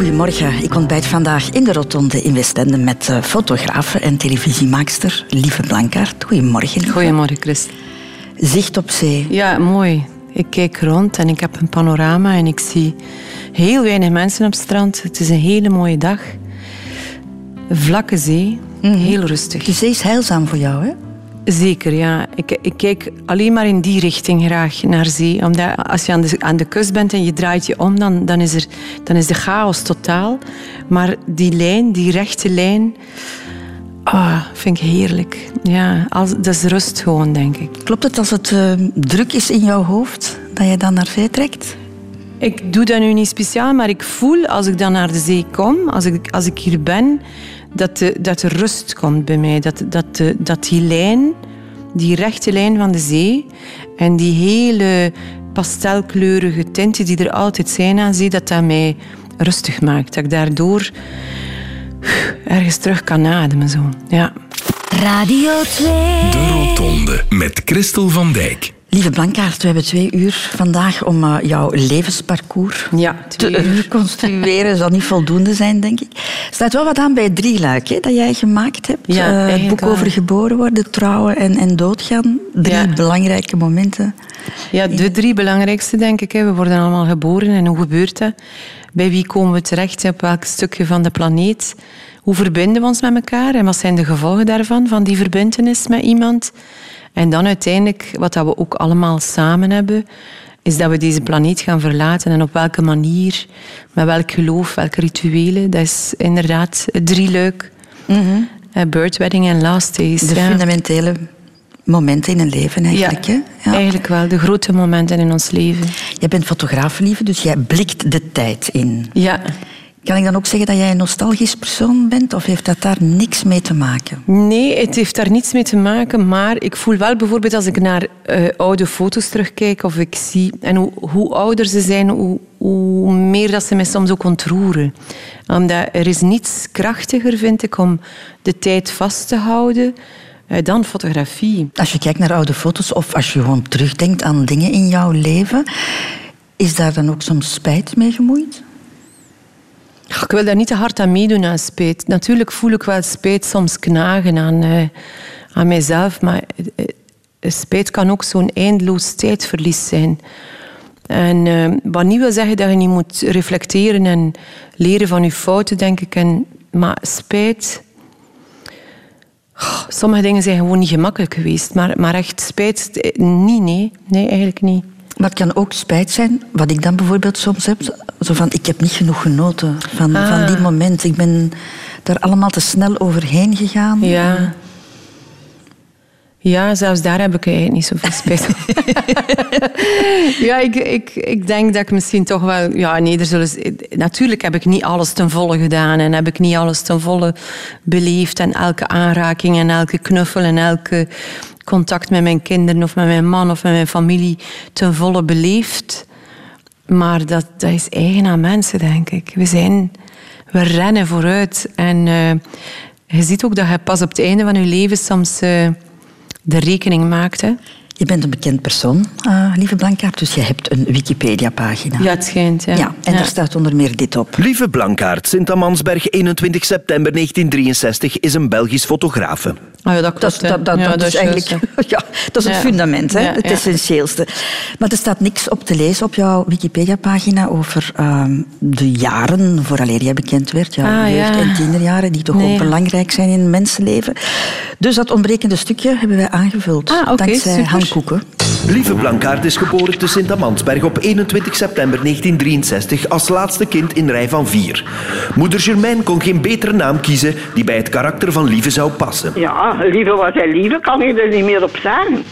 goedemorgen. Ik ontbijt vandaag in de Rotonde in Westende met uh, fotografe en televisiemaakster Lieve Blankaert. Goedemorgen. Goedemorgen, Chris. Zicht op zee. Ja, mooi. Ik kijk rond en ik heb een panorama en ik zie heel weinig mensen op het strand. Het is een hele mooie dag. Vlakke zee, mhm. heel rustig. De zee is heilzaam voor jou, hè? Zeker, ja. Ik, ik, kijk alleen maar in die richting graag naar zee. Omdat als je aan de, aan de kust bent en je draait je om, dan, dan, is er, dan is de chaos totaal. Maar die lijn, die rechte lijn, oh, vind ik heerlijk. Ja, als, dat is rust gewoon, denk ik. Klopt het als het uh, druk is in jouw hoofd, dat je dan naar zee trekt? Ik doe dat nu niet speciaal, maar ik voel als ik dan naar de zee kom, als ik, als ik hier ben, dat, de, dat er rust komt bij mij. Dat, dat, de, dat die lijn, die rechte lijn van de zee en die hele pastelkleurige tinten die er altijd zijn aan zee, dat dat mij rustig maakt. Dat ik daardoor ergens terug kan ademen. Zo. Ja. Radio 2. De Rotonde met Christel van Dijk. Lieve Blankaart, we hebben twee uur vandaag om uh, jouw levensparcours ja, te reconstrueren. zal niet voldoende zijn, denk ik. Er staat wel wat aan bij Drieluik, hè, dat jij gemaakt hebt. Ja, uh, het boek over geboren worden, trouwen en, en doodgaan. Drie belangrijke momenten. Ja, de drie belangrijkste, denk ik. Hè. We worden allemaal geboren en hoe gebeurt dat? Bij wie komen we terecht? Op welk stukje van de planeet? Hoe verbinden we ons met elkaar? En wat zijn de gevolgen daarvan, van die verbindenis met iemand? En dan uiteindelijk, wat dat we ook allemaal samen hebben, is dat we deze planeet gaan verlaten. En op welke manier, met welk geloof, welke rituelen. Dat is inderdaad het drieluik. Mm Bird Wedding en Last Days. De fundamentele momenten in een leven eigenlijk. Ja, ja, eigenlijk wel. De grote momenten in ons leven. Jij bent fotograaf, lieve, dus jij blikt de tijd in. Ja. Kan ik dan ook zeggen dat jij een nostalgisch persoon bent of heeft dat daar niks mee te maken? Nee, het heeft daar niets mee te maken. Maar ik voel wel bijvoorbeeld als ik naar uh, oude foto's terugkijk of ik zie... En hoe, hoe ouder ze zijn, hoe, hoe meer dat ze mij soms ook ontroeren. Omdat er is niets krachtiger, vind ik, om de tijd vast te houden uh, dan fotografie. Als je kijkt naar oude foto's of als je gewoon terugdenkt aan dingen in jouw leven... Is daar dan ook soms spijt mee gemoeid? Ik wil daar niet te hard aan meedoen aan spijt. Natuurlijk voel ik wel spijt soms knagen aan, uh, aan mijzelf, maar uh, spijt kan ook zo'n eindeloos tijdverlies zijn. En wat niet wil zeggen dat je niet moet reflecteren en leren van je fouten, denk ik. En, maar spijt... Sommige dingen zijn gewoon niet gemakkelijk geweest, maar, maar echt spijt, niet, nee. Nee, eigenlijk niet. Maar het kan ook spijt zijn, wat ik dan bijvoorbeeld soms heb. Zo van, ik heb niet genoeg genoten van, ah. van die moment. Ik ben daar allemaal te snel overheen gegaan. Ja. Ja, zelfs daar heb ik eigenlijk niet zoveel spijt ja, ik, ik, ik denk dat ik misschien toch wel... Ja, nee, er zullen, natuurlijk heb ik niet alles ten volle gedaan en heb ik niet alles ten volle beleefd en elke aanraking en elke knuffel en elke contact met mijn kinderen of met mijn man of met mijn familie ten volle beleefd. Maar dat, dat is eigen aan mensen, denk ik. We, zijn, we rennen vooruit. En uh, je ziet ook dat je pas op het einde van je leven soms uh, de rekening maakt. Je bent een bekend persoon, uh, lieve Blankaart, dus je hebt een Wikipedia-pagina. Ja, het schijnt, ja. ja en daar staat onder meer dit op. Lieve Blankaart, Sint-Amansberg, 21 september 1963, is een Belgisch fotografe. Oh ja, dat klopt. Dat, dat, dat, is eigenlijk ja, dat is het fundament, hè, het essentieelste. Maar er staat niks op te lezen op jouw Wikipedia-pagina over um, de jaren vooraleer jij bekend werd. Jouw ah, jeugd- en tienerjaren, die toch ook belangrijk zijn in mensenleven. Dus dat ontbrekende stukje hebben wij aangevuld. Ah, okay, dankzij super. Han Koeken. Lieve Blankaart is geboren te Sint-Amansberg op 21 september 1963 als laatste kind in rij van vier. Moeder Germaine kon geen betere naam kiezen die bij het karakter van Lieve zou passen. Ja, Lieve was hij Lieve, kan ik er niet meer op zeggen.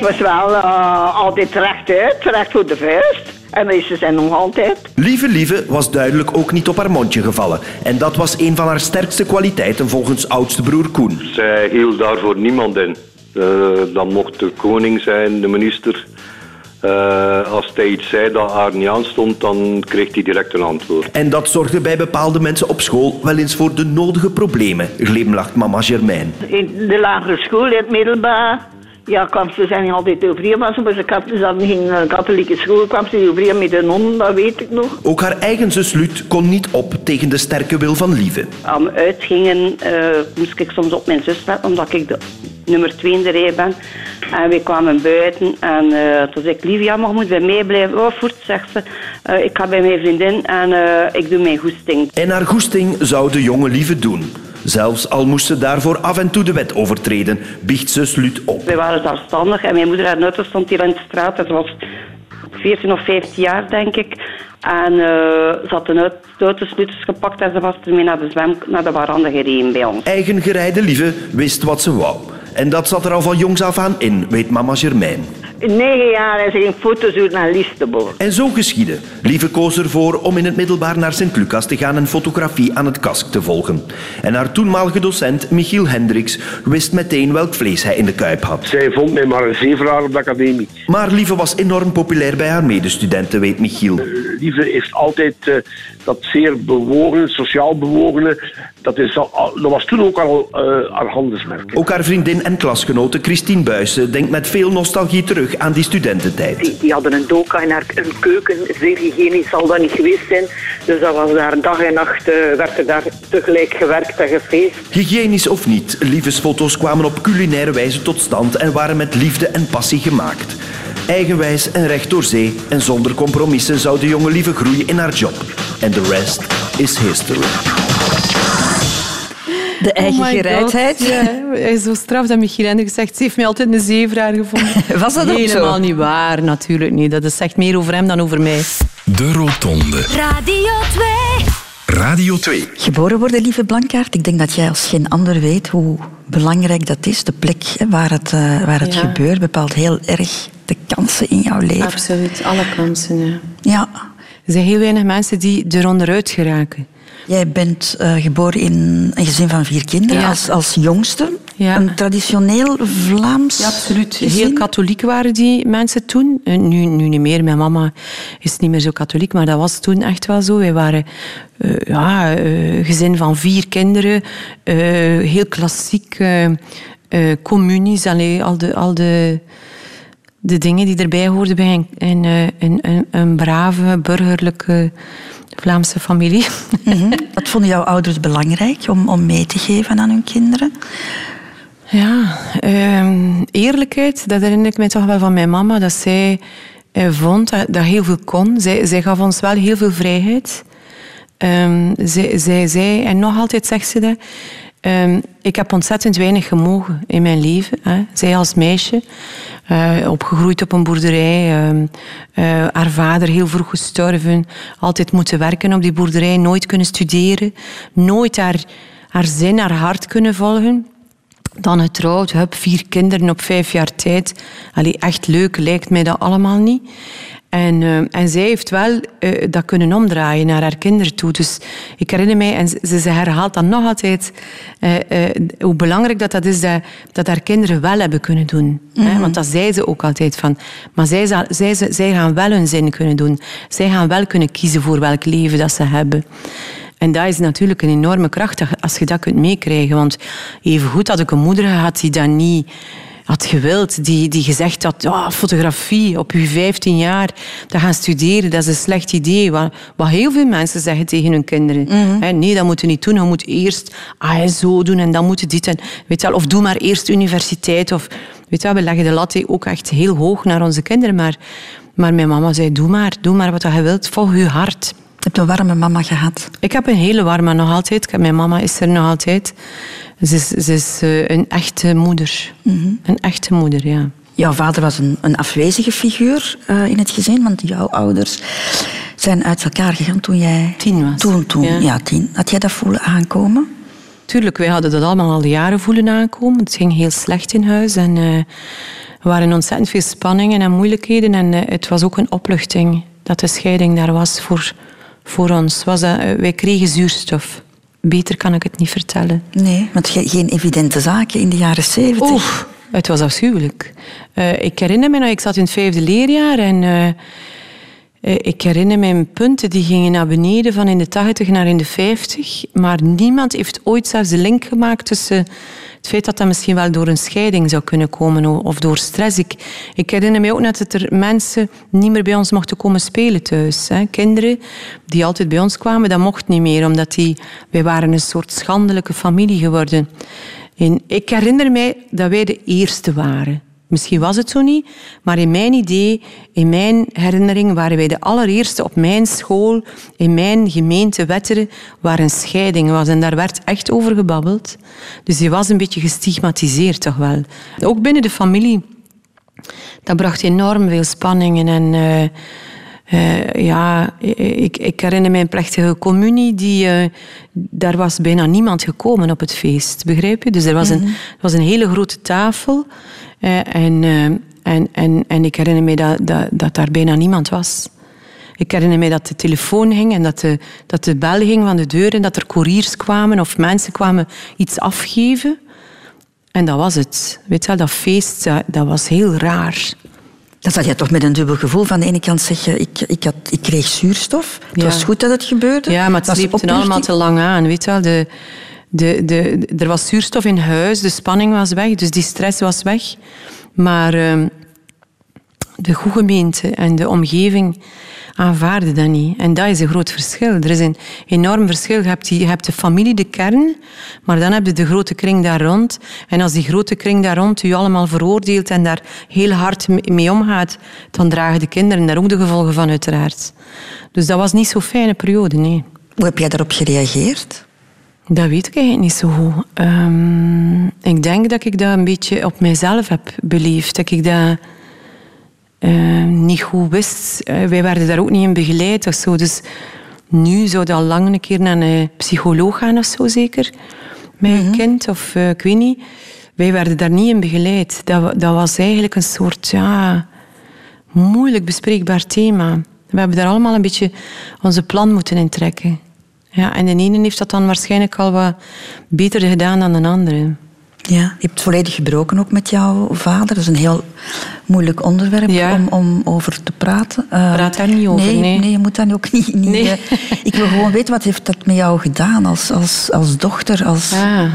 Was wel uh, altijd rechtuit, recht voor de vuist. En meestal zijn nog altijd. Lieve Lieve was duidelijk ook niet op haar mondje gevallen. En dat was een van haar sterkste kwaliteiten volgens oudste broer Koen. Zij hield daarvoor niemand in. Uh, dat mocht de koning zijn, de minister. Uh, als hij iets zei dat haar niet aanstond, dan kreeg hij direct een antwoord. En dat zorgde bij bepaalde mensen op school wel eens voor de nodige problemen, glimlacht mama Germain. In de lagere school, in het middelbaar, Ja, kwam ze zijn niet altijd overeen, maar ze, ze hadden geen eh, katholieke school, kwam ze overeen met de non, dat weet ik nog. Ook haar eigen zus Lut kon niet op tegen de sterke wil van Lieve. Aan uitgingen uh, moest ik soms op mijn zus letten, omdat ik de nummer twee in de rij ben. En we kwamen buiten en uh, toen zei ik, Lieve, ja, maar moet bij mij blijven. Oh, voort, zegt ze. Uh, ik ga bij mijn vriendin en ik doe mijn goesting. En haar goesting zou de jonge Lieve doen. Zelfs al moest ze daarvoor af en toe de wet overtreden, biecht ze Slut op. Wij waren zelfstandig en mijn moeder haar auto stond hier in de straat. Ze was 14 of 15 jaar, denk ik. En uh, ze had een auto gepakt en ze was ermee naar de zwem, naar de warande gereden bij ons. Eigen gerijde lieve wist wat ze wou. En dat zat er al van jongs af aan in, weet mama Germain. In negen jaar is hij een fotojournaliste En zo geschiedde. Lieve koos ervoor om in het middelbaar naar Sint-Lucas te gaan en fotografie aan het kask te volgen. En haar toenmalige docent, Michiel Hendricks, wist meteen welk vlees hij in de kuip had. Zij vond mij maar een zeveraar op de academie. Maar Lieve was enorm populair bij haar medestudenten, weet Michiel. Lieve heeft altijd uh, dat zeer bewogen, sociaal bewogene, dat, is al, dat was toen ook al uh, haar handelsmerk. Ook haar vriendin en klasgenote Christine Buijsen denkt met veel nostalgie terug aan die studententijd. Die, die hadden een doka in haar een keuken, zeer hygiënisch zal dat niet geweest zijn. Dus dat was daar dag en nacht, uh, werd er daar tegelijk gewerkt en gefeest. Hygiënisch of niet, liefdesfoto's kwamen op culinaire wijze tot stand en waren met liefde en passie gemaakt. Eigenwijs en recht door zee en zonder compromissen zou de jonge lieve groeien in haar job. En de rest is history. De eigen oh gereidheid. Ja, hij is zo straf dat Michiel zegt, ze heeft mij altijd een zeevraar gevonden. Was dat ook Helemaal niet waar, natuurlijk niet. Dat zegt meer over hem dan over mij. De Rotonde. Radio 2. Radio 2. Geboren worden, lieve Blankaart. Ik denk dat jij als geen ander weet hoe belangrijk dat is. De plek waar het, uh, waar het gebeurt bepaalt heel erg de kansen in jouw leven. Absoluut, alle kansen. Ja. ja. Er zijn heel weinig mensen die er onderuit geraken. Jij bent uh, geboren in een gezin van vier kinderen ja. als, als jongste. Ja. Een traditioneel Vlaams ja, absoluut. Heel katholiek waren die mensen toen. Uh, nu, nu niet meer. Mijn mama is niet meer zo katholiek, maar dat was toen echt wel zo. Wij waren uh, ja, gezin van vier kinderen. heel klassiek. communies, allee, al de... Al de de dingen die erbij hoorden bij een, een, een, een brave, burgerlijke Vlaamse familie. Mm Wat vonden jouw ouders belangrijk om, om mee te geven aan hun kinderen? Ja, ehm, eerlijkheid, dat herinner ik mij toch wel van mijn mama. Dat zij eh, vond dat, dat, heel veel kon. Zij, zij gaf ons wel heel veel vrijheid. Um, zij, zij zei, en nog altijd zegt ze dat, um, ik heb ontzettend weinig gemogen in mijn leven. Hè. Zij als meisje. Uh, opgegroeid op een boerderij. Uh, uh, haar vader heel vroeg gestorven. Altijd moeten werken op die boerderij. Nooit kunnen studeren. Nooit haar, haar zin, haar hart kunnen volgen. Dan getrouwd, heb vier kinderen op vijf jaar tijd. Allee, echt leuk lijkt mij dat allemaal niet. En, uh, en zij heeft wel uh, dat kunnen omdraaien naar haar kinderen toe. Dus ik herinner mij, en ze, ze herhaalt dan nog altijd, uh, hoe belangrijk dat, dat is dat, dat haar kinderen wel hebben kunnen doen. Mm -hmm. hè? Mhm. Want dat zei ze ook altijd van. Maar zij, zij, zij, zij gaan wel hun zin kunnen doen. Zij gaan wel kunnen kiezen voor welk leven dat ze hebben. En dat is natuurlijk een enorme kracht als je dat kunt meekrijgen. Want even goed had ik een moeder gehad die dat niet had gewild, die, die gezegd had, oh, fotografie op je 15 jaar, dat gaan studeren, dat is een slecht idee. Wat, wat heel veel mensen zeggen tegen hun kinderen. Mm nee, dat moeten we niet doen. Je moet eerst zo doen en dan moet dit. En, weet wel, of doe maar eerst universiteit. Of, weet wel, we leggen de lat ook echt heel hoog naar onze kinderen. Maar, maar mijn mama zei, doe maar, doe maar wat je wilt, volg je hart. Je hebt een warme mama gehad? Ik heb een hele warme nog altijd. Mijn mama is er nog altijd. Ze is, ze is uh, een echte moeder. Mm -hmm. Een echte moeder, ja. Jouw vader was een, een afwezige figuur uh, in het gezin, want jouw ouders zijn uit elkaar gegaan toen jij... Tien was. Toen, toen ja. ja. tien. Had jij dat voelen aankomen? Tuurlijk, wij hadden dat allemaal al jaren voelen aankomen. Het ging heel slecht in huis en uh, er waren ontzettend veel spanningen en moeilijkheden. En uh, het was ook een opluchting dat de scheiding daar was voor, voor ons. Was dat, wij kregen zuurstof. Beter kan ik het niet vertellen. Nee, want geen evidente zaken in de jaren zeventig. Oef, het was afschuwelijk. Uh, ik herinner me nog, ik zat in het vijfde leerjaar en uh, Eh, ik herinner me punten die gingen naar beneden van in de 80 naar in de 50. Maar niemand heeft ooit zelfs de link gemaakt tussen het feit dat dat misschien wel door een scheiding zou kunnen komen of door stress. Ik, herinner me ook net dat er mensen niet meer bij ons mochten komen spelen thuis. Hè. Kinderen die altijd bij ons kwamen, dat mocht niet meer, omdat die, wij waren een soort schandelijke familie geworden. En ik herinner mij dat wij de eerste waren. Misschien was het zo niet, maar in mijn idee, in mijn herinnering, waren wij de allereerste op mijn school, in mijn gemeente Wetteren, waar een scheiding was. En daar werd echt over gebabbeld. Dus die was een beetje gestigmatiseerd toch wel. Ook binnen de familie. Dat bracht enorm veel spanningen en... Uh, uh, ja, ik, ik, herinner me een plechtige communie. Die, uh, daar was bijna niemand gekomen op het feest, begrijp je? Dus er was, een, mhm. er was een hele grote tafel. Uh, en, en, en, en ik herinner me dat, dat, dat daar bijna niemand was. Ik herinner me dat de telefoon ging en dat de, dat de bel ging van de deur en dat er couriers kwamen of mensen kwamen iets afgeven. En dat was het. Weet je wel, dat feest, dat, dat was heel raar. Dan zat je toch met een dubbel gevoel. Van de ene kant zeg je, ik, ik, had, ik kreeg zuurstof. Het was goed dat het gebeurde. Ja, maar het liep allemaal te lang aan. Weet je wel, de, de, de, er was zuurstof in huis, de spanning was weg, dus die stress was weg. Maar uh, de goede gemeente en de omgeving aanvaarden dat niet. En dat is een groot verschil. Er is een enorm verschil. Je hebt, je hebt de familie, de kern, maar dan heb je de grote kring daar rond. En als die grote kring daar rond u allemaal veroordeelt en daar heel hard mee omgaat, dan dragen de kinderen daar ook de gevolgen van, uiteraard. Dus dat was niet zo'n fijne periode, nee. Hoe heb jij daarop gereageerd? Dat weet ik eigenlijk niet zo goed. Um, ik denk dat ik dat een beetje op mijzelf heb beleefd. Dat ik dat uh, niet goed wist. Uh, wij werden daar ook niet in begeleid of zo. Dus nu zou dat al lang een keer naar een psycholoog gaan of zo zeker. Met een mhm. kind of uh, ik weet niet. Wij werden daar niet in begeleid. Dat, dat was eigenlijk een soort ja, moeilijk bespreekbaar thema. We hebben daar allemaal een beetje onze plan moeten intrekken. Ja, en de ene heeft dat dan waarschijnlijk al wat beter gedaan dan de andere. Ja, je hebt volledig gebroken ook met jouw vader. Dat is een heel moeilijk onderwerp om, om over te praten. Uh, Praat daar niet over, nee, nee. nee je moet dan ook niet... niet nee. uh, ik wil gewoon weten, wat heeft dat met jou gedaan als, als, als dochter? Als... Ah,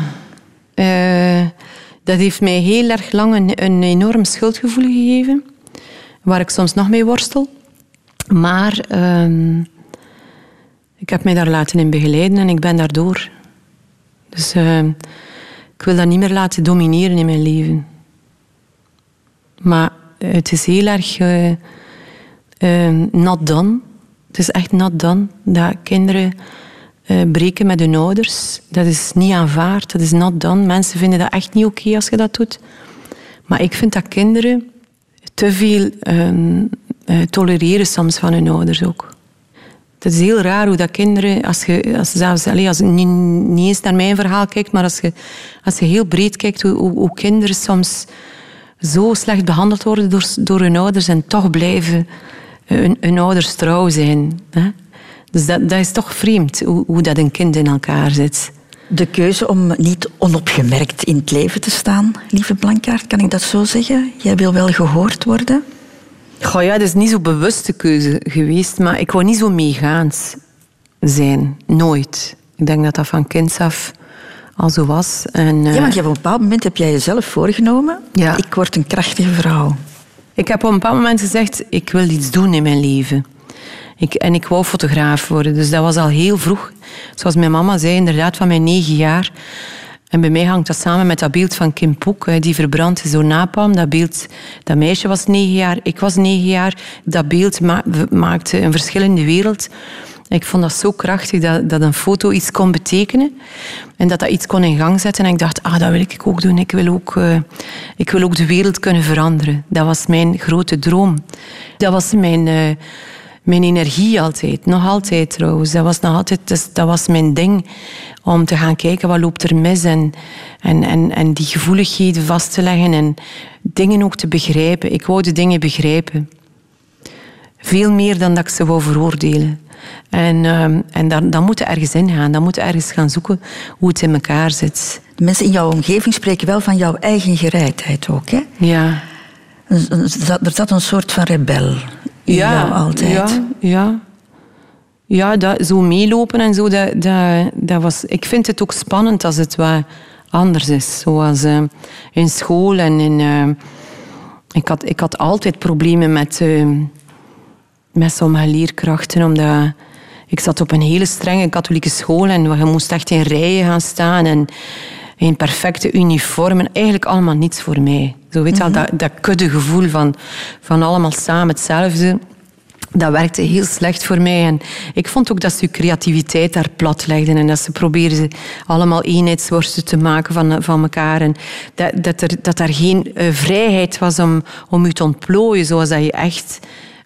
uh, dat heeft mij heel erg lang een, een enorm schuldgevoel gegeven. Waar ik soms nog mee worstel. Maar ehm, ik heb mij daar laten in begeleiden en ik ben daardoor. Dus ehm, ik wil dat niet meer laten domineren in mijn leven. Maar het is heel erg uh, uh, nat dan. Het is echt nat dan dat kinderen breken met hun ouders. Dat is niet aanvaard, dat is nat dan. Mensen vinden dat echt niet oké als je dat doet. Maar ik vind dat kinderen te veel ehm, tolereren soms van hun ouders ook. Het is heel raar hoe dat kinderen, als je, als, zelfs, allez, als je niet, eens naar mijn verhaal kijkt, maar als je, als je heel breed kijkt, hoe, hoe, kinderen soms zo slecht behandeld worden door, door hun ouders en toch blijven hun, hun ouders trouw zijn. Hè? Dus dat, dat is toch vreemd, hoe, hoe dat een kind in elkaar zit. De keuze om niet onopgemerkt in het leven te staan, lieve Blankaart, kan ik dat zo zeggen? Jij wil wel gehoord worden? Goh, ja, dat is niet zo'n bewuste keuze geweest, maar ik wou niet zo meegaand zijn. Nooit. Ik denk dat dat van kinds af al zo was. En, ja, want je op een bepaald moment heb jij jezelf voorgenomen. Ja. Ik word een krachtige vrouw. Ik heb op een bepaald moment gezegd, ik wil iets doen in mijn leven. Ik, en ik wou fotograaf worden. Dus dat was al heel vroeg. Zoals mijn mama zei, inderdaad van mijn negen jaar en bij mij hangt dat samen met dat beeld van Kim Poek, die verbrand door napalm. Dat beeld, dat meisje was negen jaar, ik was negen jaar. Dat beeld maakte een verschil in de wereld. Ik vond dat zo krachtig dat, dat een foto iets kon betekenen. En dat dat iets kon in gang zetten. En ik dacht, ah, dat wil ik ook doen. Ik wil ook, uh, ik wil ook de wereld kunnen veranderen. Dat was mijn grote droom. Dat was mijn... Uh, mijn energie altijd. Nog altijd trouwens. Dat was, nog altijd, dus dat was mijn ding. Om te gaan kijken wat loopt er mis. En, en, en, en die gevoeligheden vast te leggen. En dingen ook te begrijpen. Ik wou de dingen begrijpen. Veel meer dan dat ik ze wou veroordelen. En, um, en dan, dan moet je ergens in gaan. Dan moet je ergens gaan zoeken hoe het in elkaar zit. De mensen in jouw omgeving spreken wel van jouw eigen gereidheid ook, hè? Ja. Er zat een soort van rebel ja, altijd. Ja, ja. ja dat, zo meelopen en zo, dat, dat, dat was... Ik vind het ook spannend als het wat anders is. Zoals uh, in school en in... Uh, ik, had, ik had altijd problemen met, uh, met sommige leerkrachten, omdat... Ik zat op een hele strenge katholieke school en je moest echt in rijen gaan staan en in perfecte uniformen. Eigenlijk allemaal niets voor mij. Zo weet je mm -hmm. dat, dat kudde gevoel van, van allemaal samen hetzelfde. Dat werkte heel slecht voor mij. En ik vond ook dat ze creativiteit daar plat legden. En dat ze probeerden allemaal eenheidsworsten te maken van, van elkaar. En dat, dat, er, dat er geen uh, vrijheid was om, om je te ontplooien zoals dat je echt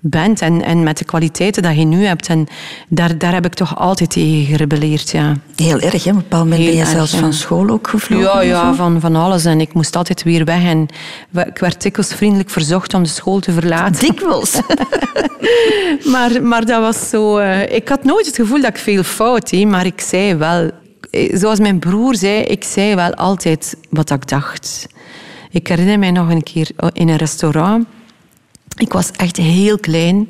bent en, en met de kwaliteiten dat je nu hebt. En daar, daar heb ik toch altijd tegen gerebelleerd, ja. Heel erg, hè? Op een bepaald moment ben je zelfs van school ook gevlogen? Ja, ja van, van alles. En ik moest altijd weer weg. En ik werd dikwijls vriendelijk verzocht om de school te verlaten. Dikwijls? maar, maar dat was zo... Uh, ik had nooit het gevoel dat ik veel fout deed, maar ik zei wel... Zoals mijn broer zei, ik zei wel altijd wat ik dacht. Ik herinner mij nog een keer in een restaurant ik was echt heel klein.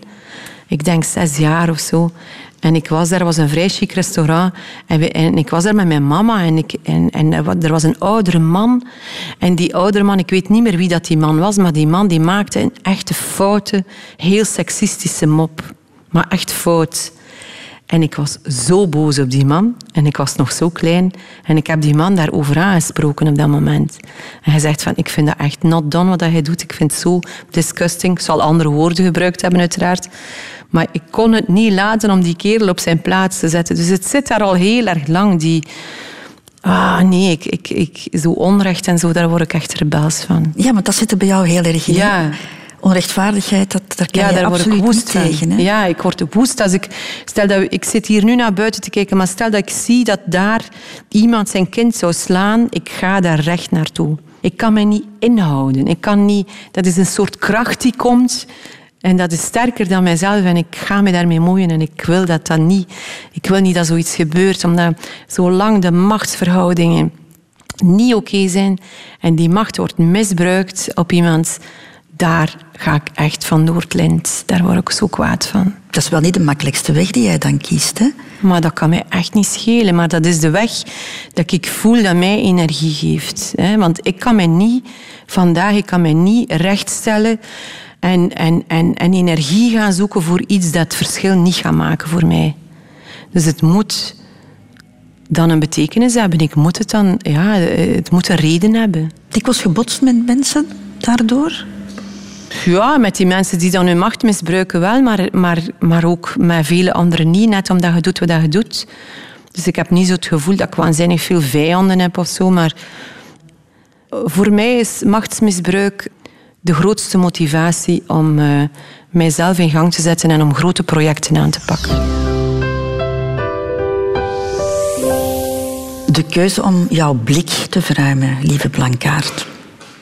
Ik denk zes jaar of zo. En ik was daar, was een vrij chic restaurant. En, ik was daar met mijn mama. En, ik, en, en er was een oudere man. En die oudere man, ik weet niet meer wie dat die man was, maar die man die maakte een echte foute, heel seksistische mop. Maar echt fout. En ik was zo boos op die man. En ik was nog zo klein. En ik heb die man daarover aangesproken op dat moment. En hij zegt van, ik vind dat echt not done wat hij doet. Ik vind het zo disgusting. Ik zal andere woorden gebruikt hebben uiteraard. Maar ik kon het niet laten om die kerel op zijn plaats te zetten. Dus het zit daar al heel erg lang, die... Ah, nee, ik, ik, ik, zo onrecht en zo, daar word ik echt rebels van. Ja, maar dat zit er bij jou heel erg in. Ja onrechtvaardigheid, dat, daar kan ja, je daar word ik woest tegen. Hè? Ja, ik word woest als ik... Stel dat ik zit hier nu naar buiten te kijken, maar stel dat ik zie dat daar iemand zijn kind zou slaan, ik ga daar recht naartoe. Ik kan mij niet inhouden. Ik kan niet... Dat is een soort kracht die komt... En dat is sterker dan mijzelf en ik ga me daarmee moeien en ik wil dat dat niet. Ik wil niet dat zoiets gebeurt, omdat zolang de machtsverhoudingen niet oké okay zijn en die macht wordt misbruikt op iemand, daar ga ik echt van Noordlind. Daar word ik zo kwaad van. Dat is wel niet de makkelijkste weg die jij dan kiest, hè? Maar dat kan mij echt niet schelen. Maar dat is de weg dat ik voel dat mij energie geeft. Want ik kan mij niet, vandaag, ik kan mij niet rechtstellen en, en, en, en energie gaan zoeken voor iets dat het verschil niet gaat maken voor mij. Dus het moet dan een betekenis hebben. Ik moet het dan, ja, het moet een reden hebben. Ik was gebotst met mensen daardoor? Ja, met die mensen die dan hun macht misbruiken wel, maar, maar, maar ook met vele anderen niet, net omdat je doet wat je doet. Dus ik heb niet zo het gevoel dat ik waanzinnig veel vijanden heb of zo, maar voor mij is machtsmisbruik de grootste motivatie om uh, mijzelf in gang te zetten en om grote projecten aan te pakken. De keuze om jouw blik te verruimen, lieve Blankaart.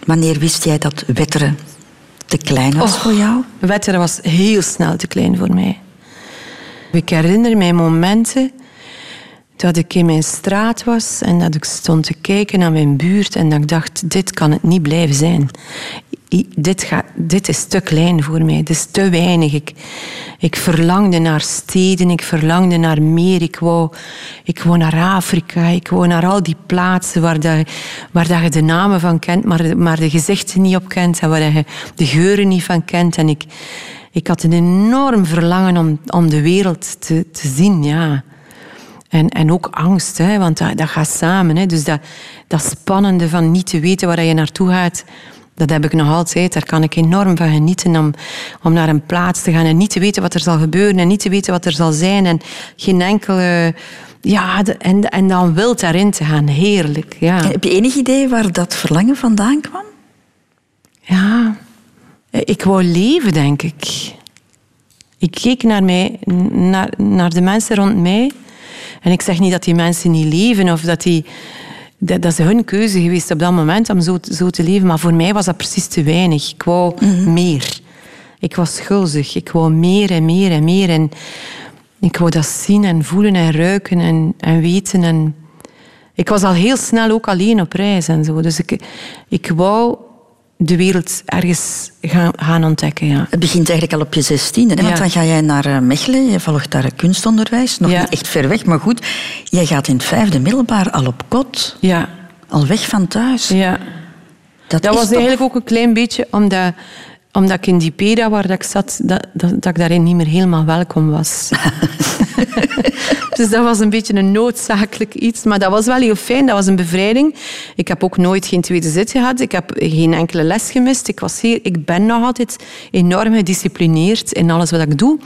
Wanneer wist jij dat wetteren te klein was voor jou? Wetteren was heel snel te klein voor mij. Ik herinner mij momenten dat ik in mijn straat was en dat ik stond te kijken naar mijn buurt en dat ik dacht, dit kan het niet blijven zijn dit, dit is te klein voor mij, dit is te weinig. Ik, verlangde naar steden, ik verlangde naar meer. Ik wou, ik wou naar Afrika, ik wou naar al die plaatsen waar, dat, waar dat je de namen van kent, maar, maar de gezichten niet op kent en waar je de geuren niet van kent. En ik, ik had een enorm verlangen om, om de wereld te, te zien, ja. En, en ook angst, hè, want dat, dat gaat samen. Hè. Dus dat, dat spannende van niet te weten waar je naartoe gaat, dat heb ik nog altijd. Daar kan ik enorm van genieten om, om naar een plaats te gaan en niet te weten wat er zal gebeuren en niet te weten wat er zal zijn en geen enkele... Ja, en, en dan wild daarin te gaan. Heerlijk, ja. Heb je enig idee waar dat verlangen vandaan kwam? Ja, ik wou leven, denk ik. Ik keek naar, mij, naar, naar de mensen rond mij. En ik zeg niet dat die mensen niet leven of dat die dat, dat, is hun keuze geweest op dat moment om zo, zo, te leven. Maar voor mij was dat precies te weinig. Ik wou mhm. meer. Ik was schuldig. Ik wou meer en meer en meer. En ik wou dat zien en voelen en ruiken en, en weten. En ik was al heel snel ook alleen op reis en zo. Dus ik, ik wou de wereld ergens gaan, gaan ontdekken. Ja. Het begint eigenlijk al op je zestiende. Want dan ga jij naar eh, Mechelen, je volgt daar kunstonderwijs. Nog niet echt ver weg, maar goed. Jij gaat in het vijfde middelbaar al op kot. Ja. Al weg van thuis. Ja. Dat, dat was eigenlijk ook een klein beetje omdat omdat ik in die peda waar ik zat, dat, dat, dat ik daarin niet meer helemaal welkom was. dus dat was een beetje een noodzakelijk iets. Maar dat was wel heel fijn, dat was een bevrijding. Ik heb ook nooit geen tweede zit gehad. Ik heb geen enkele les gemist. Ik, was hier, ik ben nog altijd enorm gedisciplineerd in alles wat ik doe.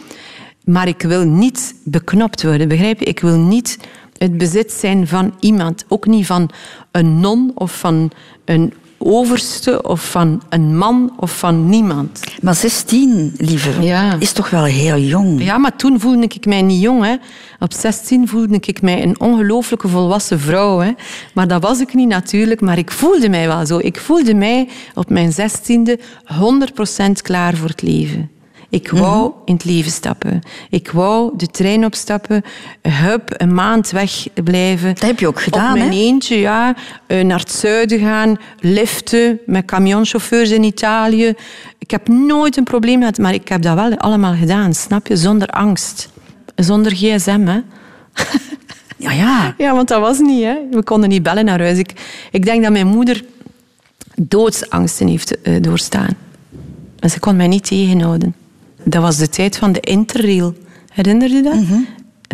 Maar ik wil niet beknopt worden, begrijp je? Ik wil niet het bezit zijn van iemand. Ook niet van een non of van een overste of van een man of van niemand. Maar 16, lieve, ja. is toch wel heel jong? Ja, maar toen voelde ik mij niet jong. Hè. Op 16 voelde ik mij een ongelooflijke volwassen vrouw. Hè. Maar dat was ik niet natuurlijk, maar ik voelde mij wel zo. Ik voelde mij op mijn 16e 100% klaar voor het leven. Ik wou mhm. in het leven stappen. Ik wou de trein opstappen, hup, een maand wegblijven. Dat heb je ook gedaan, Op mijn eentje, ja. Eh, naar het zuiden gaan, liften met camionchauffeurs in Italië. Ik heb nooit een probleem gehad, maar ik heb dat wel allemaal gedaan, snap je? Zonder angst. Zonder gsm, hè. Ja, ja. Ja, want dat was niet, hè. We konden niet bellen naar huis. Ik, ik denk dat mijn moeder doodsangsten heeft uh, doorstaan. En ze kon mij niet tegenhouden. Dat was de tijd van de Interrail. Herinner je dat? Mhm.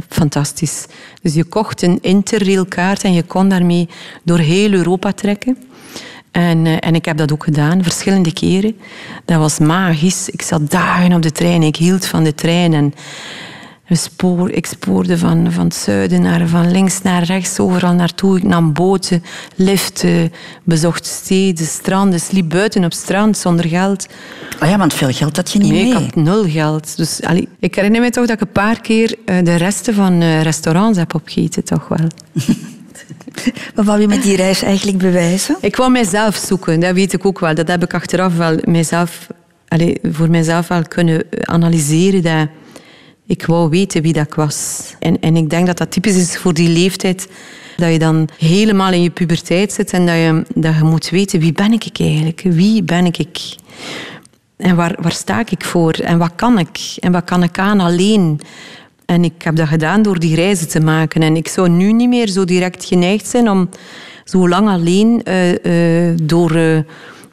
Fantastisch. Dus je kocht een Interrail-kaart en je kon daarmee door heel Europa trekken. En, uh, en ik heb dat ook gedaan, verschillende keren. Dat was magisch. Ik zat dagen op de trein. Ik hield van de trein. En spoor, ik spoorde van, van het zuiden naar van links naar rechts, overal naartoe. Ik nam boten, liften, bezocht steden, stranden, sliep buiten op strand zonder geld. Oh ja, want veel geld had je niet nee, mee. ik had nul geld. Dus, allee, ik herinner me toch dat ik een paar keer uh, de resten van uh, restaurants heb opgegeten, toch wel. Wat wou je met die reis eigenlijk bewijzen? Ik wou mijzelf zoeken, dat weet ik ook wel. Dat heb ik achteraf wel mijzelf, allee, voor mijzelf wel kunnen analyseren. Dat ik wou weten wie dat was. En, en ik denk dat dat typisch is voor die leeftijd. Dat je dan helemaal in je puberteit zit en dat je, dat je moet weten wie ben ik eigenlijk? Wie ben ik? En waar, waar sta ik voor? En wat kan ik? En wat kan ik aan alleen? En ik heb dat gedaan door die reizen te maken. En ik zou nu niet meer zo direct geneigd zijn om zo lang alleen uh, uh, door, uh,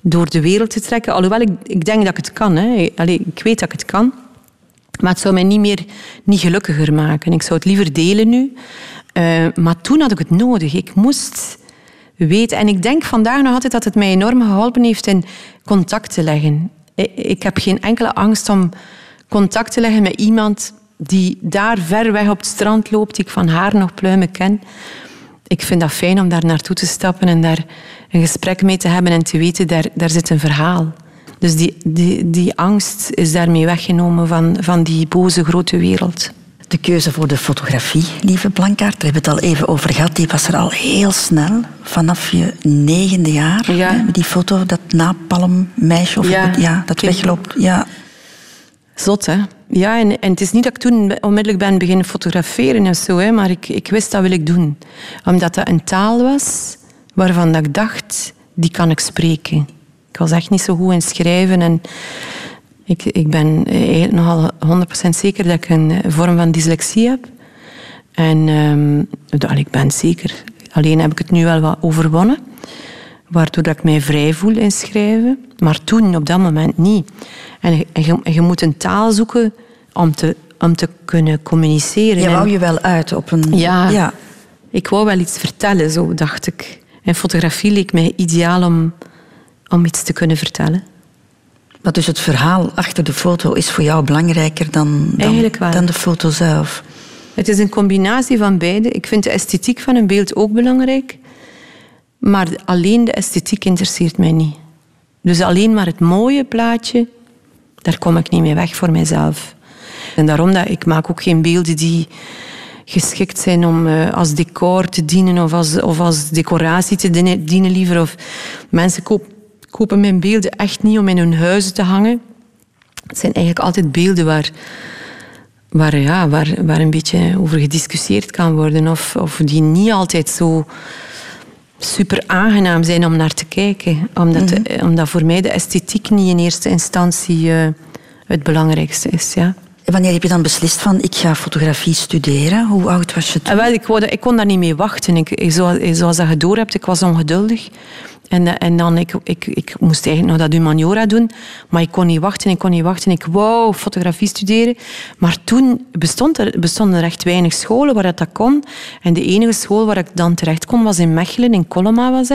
door de wereld te trekken. Alhoewel, ik, ik denk dat ik het kan. Hè. Allee, ik weet dat ik het kan. Maar het zou mij niet meer niet gelukkiger maken. Ik zou het liever delen nu. Uh, maar toen had ik het nodig. Ik moest weten. En ik denk vandaag nog altijd dat het mij enorm geholpen heeft in contact te leggen. Ik heb geen enkele angst om contact te leggen met iemand die daar ver weg op het strand loopt, die ik van haar nog pluimen ken. Ik vind dat fijn om daar naartoe te stappen en daar een gesprek mee te hebben en te weten, daar, daar zit een verhaal. Dus die, die, die angst is daarmee weggenomen van, van die boze grote wereld. De keuze voor de fotografie, lieve Blankaart, daar hebben we het al even over gehad. Die was er al heel snel, vanaf je negende jaar. Ja. Hè, die foto, dat napalmmeisje, of ja. ja, dat wegloopt. Ja. Zot, hè? Ja, en, en het is niet dat ik toen onmiddellijk ben beginnen fotograferen of zo, hè, maar ik, ik wist dat wil ik doen. Omdat dat een taal was waarvan dat ik dacht, die kan ik spreken. Ik was echt niet zo goed in schrijven. En ik, ik ben nogal 100% zeker dat ik een vorm van dyslexie heb. En um, ik ben zeker. Alleen heb ik het nu wel wat overwonnen. Waardoor dat ik mij vrij voel in schrijven. Maar toen, op dat moment, niet. En je, je moet een taal zoeken om te, om te kunnen communiceren. Je wou je wel uit op een... Ja, ja, ik wou wel iets vertellen, zo dacht ik. En fotografie leek mij ideaal om om iets te kunnen vertellen. Maar dus het verhaal achter de foto is voor jou belangrijker dan, dan, dan de foto zelf? Het is een combinatie van beide. Ik vind de esthetiek van een beeld ook belangrijk. Maar alleen de esthetiek interesseert mij niet. Dus alleen maar het mooie plaatje, daar kom ik niet mee weg voor mijzelf. En daarom dat ik maak ook geen beelden die geschikt zijn om uh, als decor te dienen of als, of als decoratie te dienen liever. Of mensen kopen kopen mijn beelden echt niet om in hun huizen te hangen. Het zijn eigenlijk altijd beelden waar, waar, ja, waar, waar een beetje over gediscussieerd kan worden. Of, of die niet altijd zo super aangenaam zijn om naar te kijken. Omdat, mm omdat voor mij de esthetiek niet in eerste instantie uh, het belangrijkste is. Ja. En wanneer heb je dan beslist van ik ga fotografie studeren? Hoe oud was je toen? Wel, ik, kon, ik kon daar niet mee wachten. Ik, zoals, zoals dat je door hebt, ik was ongeduldig. En, eh, en dan, ik, ik, ik moest eigenlijk nog dat humaniora doen, maar ik kon niet wachten, ik kon niet wachten. Ik wou fotografie studeren. Maar toen bestond er, bestonden er echt weinig scholen waar dat, kon. En de enige school waar ik dan terecht kon was in Mechelen, in Coloma was.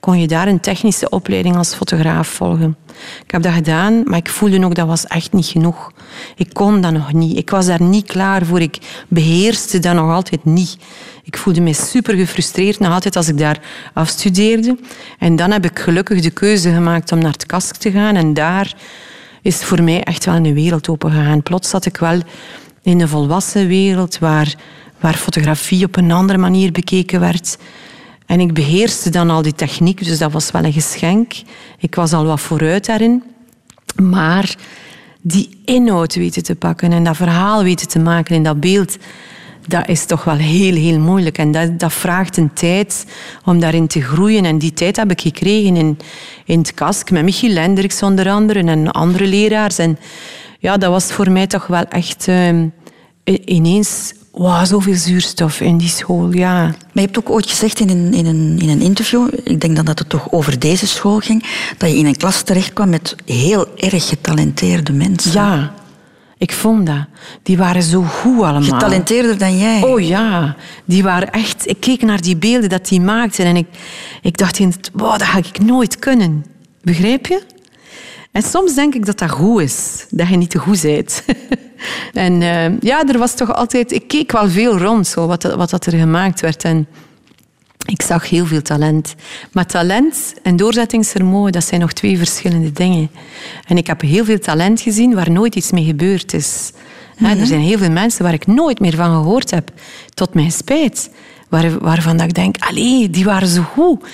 Kon je daar een technische opleiding als fotograaf volgen. Ik heb dat gedaan, maar ik voelde ook dat was echt niet genoeg. Ik kon dat nog niet. Ik was daar niet klaar voor. Ik beheerste dat nog altijd niet. Ik voelde me super gefrustreerd nog altijd als ik daar afstudeerde. En dan heb ik gelukkig de keuze gemaakt om naar het KASK te gaan. En daar is voor mij echt wel een wereld opengegaan. Plots zat ik wel in een volwassen wereld waar, waar fotografie op een andere manier bekeken werd. En ik beheerste dan al die techniek, dus dat was wel een geschenk. Ik was al wat vooruit daarin. Maar die inhoud weten te pakken en dat verhaal weten te maken in dat beeld, dat is toch wel heel, heel moeilijk. En dat, dat vraagt een tijd om daarin te groeien. En die tijd heb ik gekregen in, in het KASK met Michiel Lenderiks onder andere en andere leraars. En ja, dat was voor mij toch wel echt uh, ineens wow, zoveel zuurstof in die school, ja. Maar je hebt ook ooit gezegd in een, in, een, in een interview, ik denk dan dat het toch over deze school ging, dat je in een klas terecht kwam met heel erg getalenteerde mensen. Ja, ik vond dat. Die waren zo goed allemaal. Getalenteerder dan jij. Oh ja, die waren echt... Ik keek naar die beelden dat die maakten en ik, ik dacht, wow, dat ga ik nooit kunnen. Begrijp je? En soms denk ik dat dat goed is, dat je niet te goed bent. en uh, ja, er was toch altijd... Ik keek wel veel rond, zo, wat, wat dat er gemaakt werd. En ik zag heel veel talent. Maar talent en doorzettingsvermogen, dat zijn nog twee verschillende dingen. En ik heb heel veel talent gezien waar nooit iets mee gebeurd is. Er mhm. zijn heel veel mensen waar ik nooit meer van gehoord heb, tot mijn spijt. Waar, waarvan dat ik denk, allee, die waren zo goed.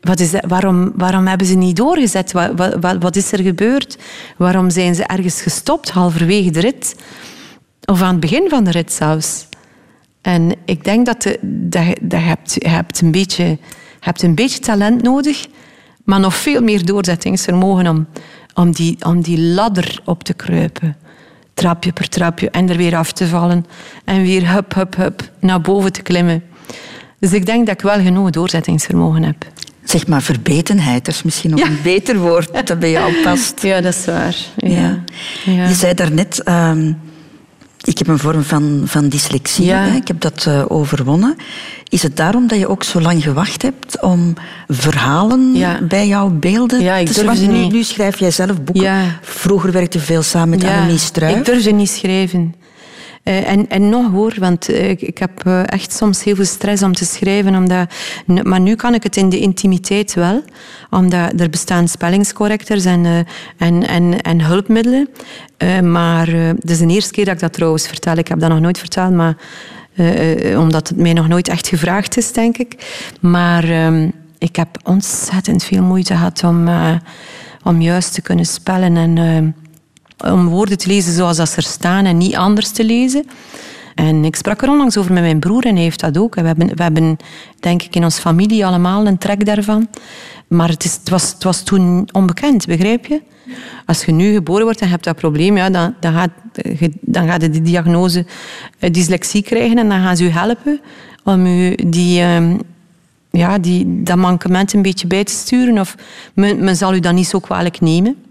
Wat is dat? Waarom, waarom hebben ze niet doorgezet? Wat, wat, wat is er gebeurd? Waarom zijn ze ergens gestopt, halverwege de rit? Of aan het begin van de rit zelfs? En ik denk dat, de, dat, dat je, hebt, je hebt, een beetje, hebt een beetje talent nodig, maar nog veel meer doorzettingsvermogen om, om, die, om die ladder op te kruipen. Trapje per trapje en er weer af te vallen. En weer hup, hup, hup naar boven te klimmen. Dus ik denk dat ik wel genoeg doorzettingsvermogen heb. Zeg maar verbetenheid, dat is misschien nog een beter woord dat bij jou past. Ja, dat is waar. Ja. ja. Je zei daarnet, um, ik heb een vorm van, van dyslexie, ik heb dat uh, overwonnen. Is het daarom dat je ook zo lang gewacht hebt om verhalen bij jouw beelden ja, ik te schrijven? Nu, nu, schrijf jij zelf boeken. Vroeger werkte je veel samen met Annemie Struijf. Ik durfde niet schrijven. Uh, en, en nog hoor, want uh, ik heb uh, echt soms heel veel stress om te schrijven. Omdat, maar nu kan ik het in de intimiteit wel. Omdat er bestaan spellingscorrectors en, en, en, en hulpmiddelen. maar het is de eerste keer dat ik dat trouwens vertel. Ik heb dat nog nooit verteld, maar, omdat het mij nog nooit echt gevraagd is, denk ik. Maar ehm, ik heb ontzettend veel moeite gehad om, om juist te kunnen spellen en om woorden te lezen zoals dat ze er staan en niet anders te lezen. En ik sprak er onlangs over met mijn broer en hij heeft dat ook. We hebben, we hebben denk ik, in onze familie allemaal een trek daarvan. Maar het, is, het, was, het was toen onbekend, begrijp je? Als je nu geboren wordt en je hebt dat probleem, ja, dan, dan, gaat, dan gaat je die diagnose eh, dyslexie krijgen en dan gaan ze je helpen om je die, ehm, ja, die, dat mankement een beetje bij te sturen. Of men, men zal u dat niet zo kwalijk nemen.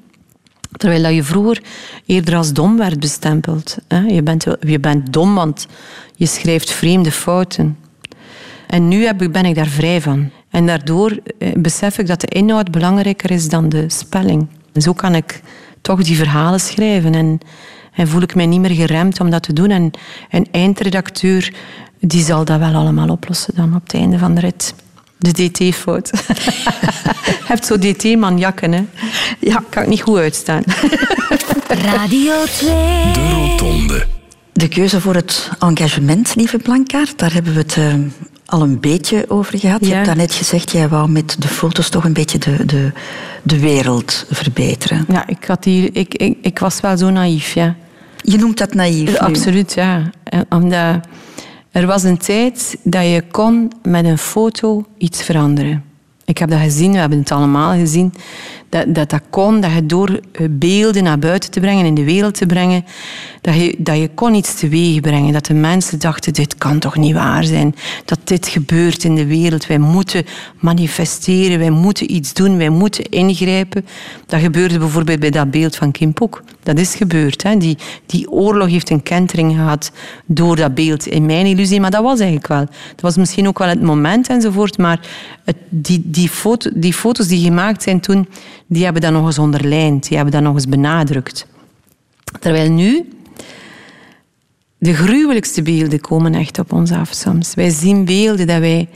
Terwijl je vroeger eerder als dom werd bestempeld. Je bent, je bent dom, want je schrijft vreemde fouten. En nu ben ik daar vrij van. En daardoor eh, besef ik dat de inhoud belangrijker is dan de spelling. Zo kan ik toch die verhalen schrijven. En, en voel ik mij niet meer geremd om dat te doen. En een eindredacteur die zal dat wel allemaal oplossen dan op het einde van de rit. De DT-fout. Je hebt zo DT-manjakken, hè? Ja, kan ik niet goed uitstaan. Radio 2. De Rotonde. De keuze voor het engagement, lieve Blankaart, daar hebben we het uh, al een beetje over gehad. Ja. Je hebt daarnet gezegd, jij wou met de foto's toch een beetje de, de, de wereld verbeteren. Ja, ik, had hier, ik, ik, ik was wel zo naïef, ja. Je noemt dat naïef? Absoluut, ja. Omdat er was een tijd dat je kon met een foto iets veranderen. Ik heb dat gezien, we hebben het allemaal gezien. Dat dat, dat kon, dat je door beelden naar buiten te brengen, in de wereld te brengen, dat je, dat je kon iets teweeg brengen. Dat de mensen dachten, dit kan toch niet waar zijn. Dat dit gebeurt in de wereld. Wij moeten manifesteren, wij moeten iets doen, wij moeten ingrijpen. Dat gebeurde bijvoorbeeld bij dat beeld van Kim Poek. Dat is gebeurd. Hè. Die, die oorlog heeft een kentering gehad door dat beeld. In mijn illusie, maar dat was eigenlijk wel. Dat was misschien ook wel het moment enzovoort, maar het, die, die, foto, die foto's die gemaakt zijn toen, die hebben dat nog eens onderlijnd, die hebben dat nog eens benadrukt. Terwijl nu de gruwelijkste beelden komen echt op ons af soms. Wij zien beelden dat wij...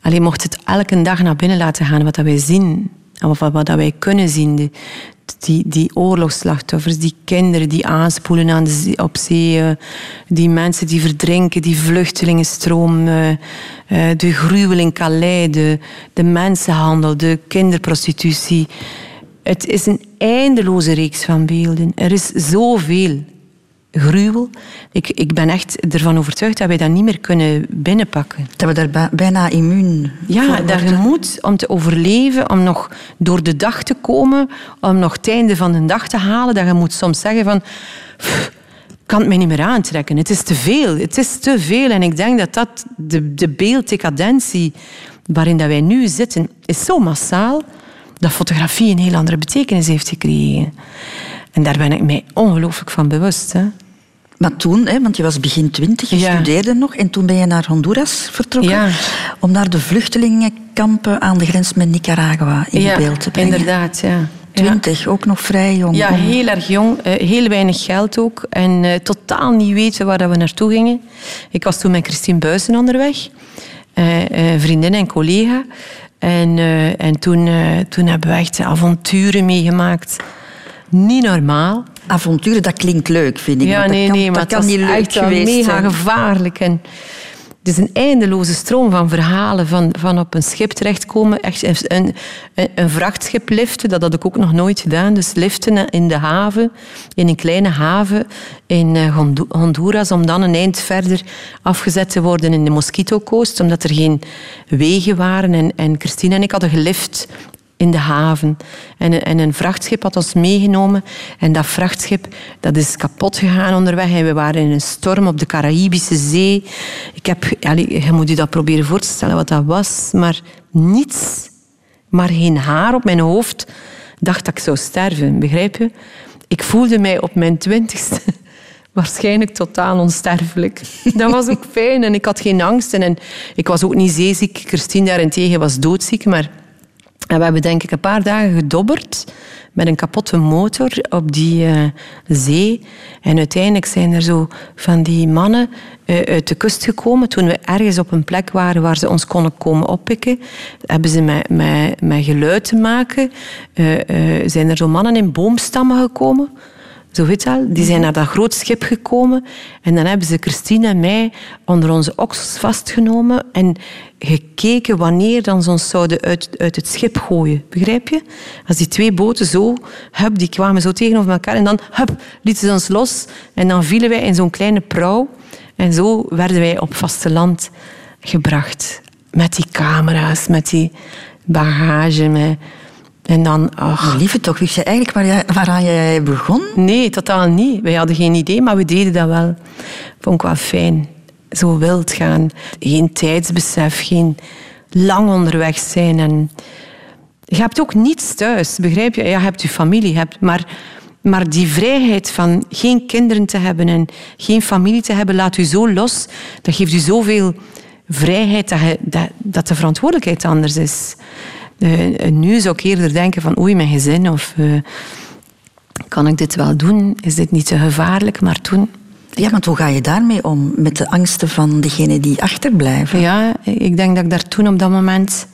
Alleen mocht het elke dag naar binnen laten gaan, wat dat wij zien. Of wat, wat dat wij kunnen zien. Die, die, oorlogsslachtoffers, die kinderen die aanspoelen aan de, op zee. Eh, die mensen die verdrinken, die vluchtelingenstroom. Uh, de gruwel in Calais, de, de mensenhandel, de kinderprostitutie. Het is een eindeloze reeks van beelden. Er is zoveel gruwel. Ik, ik ben echt ervan overtuigd dat wij dat niet meer kunnen binnenpakken. Dat we daar bijna immuun Ja, dat je moet om te overleven, om nog door de dag te komen, om nog het einde van de dag te halen, dat je moet soms zeggen van... kan het mij niet meer aantrekken. Het is te veel. Het is te veel. En ik denk dat dat de, de beelddecadentie waarin dat wij nu zitten, is zo massaal dat fotografie een heel andere betekenis heeft gekregen. En daar ben ik mij ongelooflijk van bewust. Hè. Maar toen, hè, want je was begin twintig, je studeerde nog en toen ben je naar Honduras vertrokken ja. om naar de vluchtelingenkampen aan de grens met Nicaragua in ja, beeld te brengen. inderdaad, ja. Twintig, ook nog vrij jong. Ja, heel erg jong. Uh, heel weinig geld ook. En uh, totaal niet weten waar we naartoe gingen. Ik was toen met Christine Buizen onderweg. Uh, vriendin en collega. En, en toen, toen hebben we echt avonturen meegemaakt niet normaal. Avonturen, dat klinkt leuk, vind ik. Ja, maar nee, dat nee, maar dat kan niet leuk echt geweest mega zijn. gevaarlijk. En het is een eindeloze stroom van verhalen van, van op een schip terechtkomen. Echt een, een, een vrachtschip liften, dat had ik ook nog nooit gedaan. Dus liften in de haven, in een kleine haven in eh, Honduras, om dan een eind verder afgezet te worden in de Mosquito Coast, omdat er geen wegen waren. En, en Christine en ik hadden gelift in de haven. En, en een vrachtschip had ons meegenomen. En dat vrachtschip dat is kapot gegaan onderweg. En we waren in een storm op de Caraïbische Zee. Ik heb, allez, je moet je dat proberen voor te stellen wat dat was. Maar niets, maar geen haar op mijn hoofd. dacht dat ik zou sterven, begrijp je? Ik voelde mij op mijn twintigste waarschijnlijk totaal onsterfelijk. Dat was ook fijn en ik had geen angst. En ik was ook niet zeeziek. Christine daarentegen was doodziek, maar we hebben denk ik een paar dagen gedobberd met een kapotte motor op die uh, zee. En uiteindelijk zijn er zo van die mannen uh, uit de kust gekomen. Toen we ergens op een plek waren waar ze ons konden komen oppikken, hebben ze met, met, met geluid te maken. Uh, zijn er zo mannen in boomstammen gekomen zo weet. Die zijn naar dat groot schip gekomen en dan hebben ze Christine en mij onder onze oksels vastgenomen en gekeken wanneer dan ze ons zouden uit, uit het schip gooien. Begrijp je? Als die twee boten zo, hup, die kwamen zo tegenover elkaar en dan hup, lieten ze ons los en dan vielen wij in zo'n kleine prauw en zo werden wij op vasteland gebracht. Met die camera's, met die bagage, met en dan, ach. Lieve toch, wist je eigenlijk waar jij, waaraan jij begon? Nee, totaal niet. Wij hadden geen idee, maar we deden dat wel. Vond ik wel fijn. Zo wild gaan. Geen tijdsbesef, geen lang onderweg zijn. En je hebt ook niets thuis, begrijp je? Ja, je hebt je familie, hebt, maar, maar die vrijheid van geen kinderen te hebben en geen familie te hebben, laat u zo los. Dat geeft u zoveel vrijheid dat, je, dat, dat de verantwoordelijkheid anders is. Uh, nu zou ik eerder denken van oei, mijn gezin of uh, kan ik dit wel doen? Is dit niet te gevaarlijk? Maar toen... Ja, want hoe ga je daarmee om? Met de angsten van degenen die achterblijven? Ja, ik denk dat ik daar toen op dat moment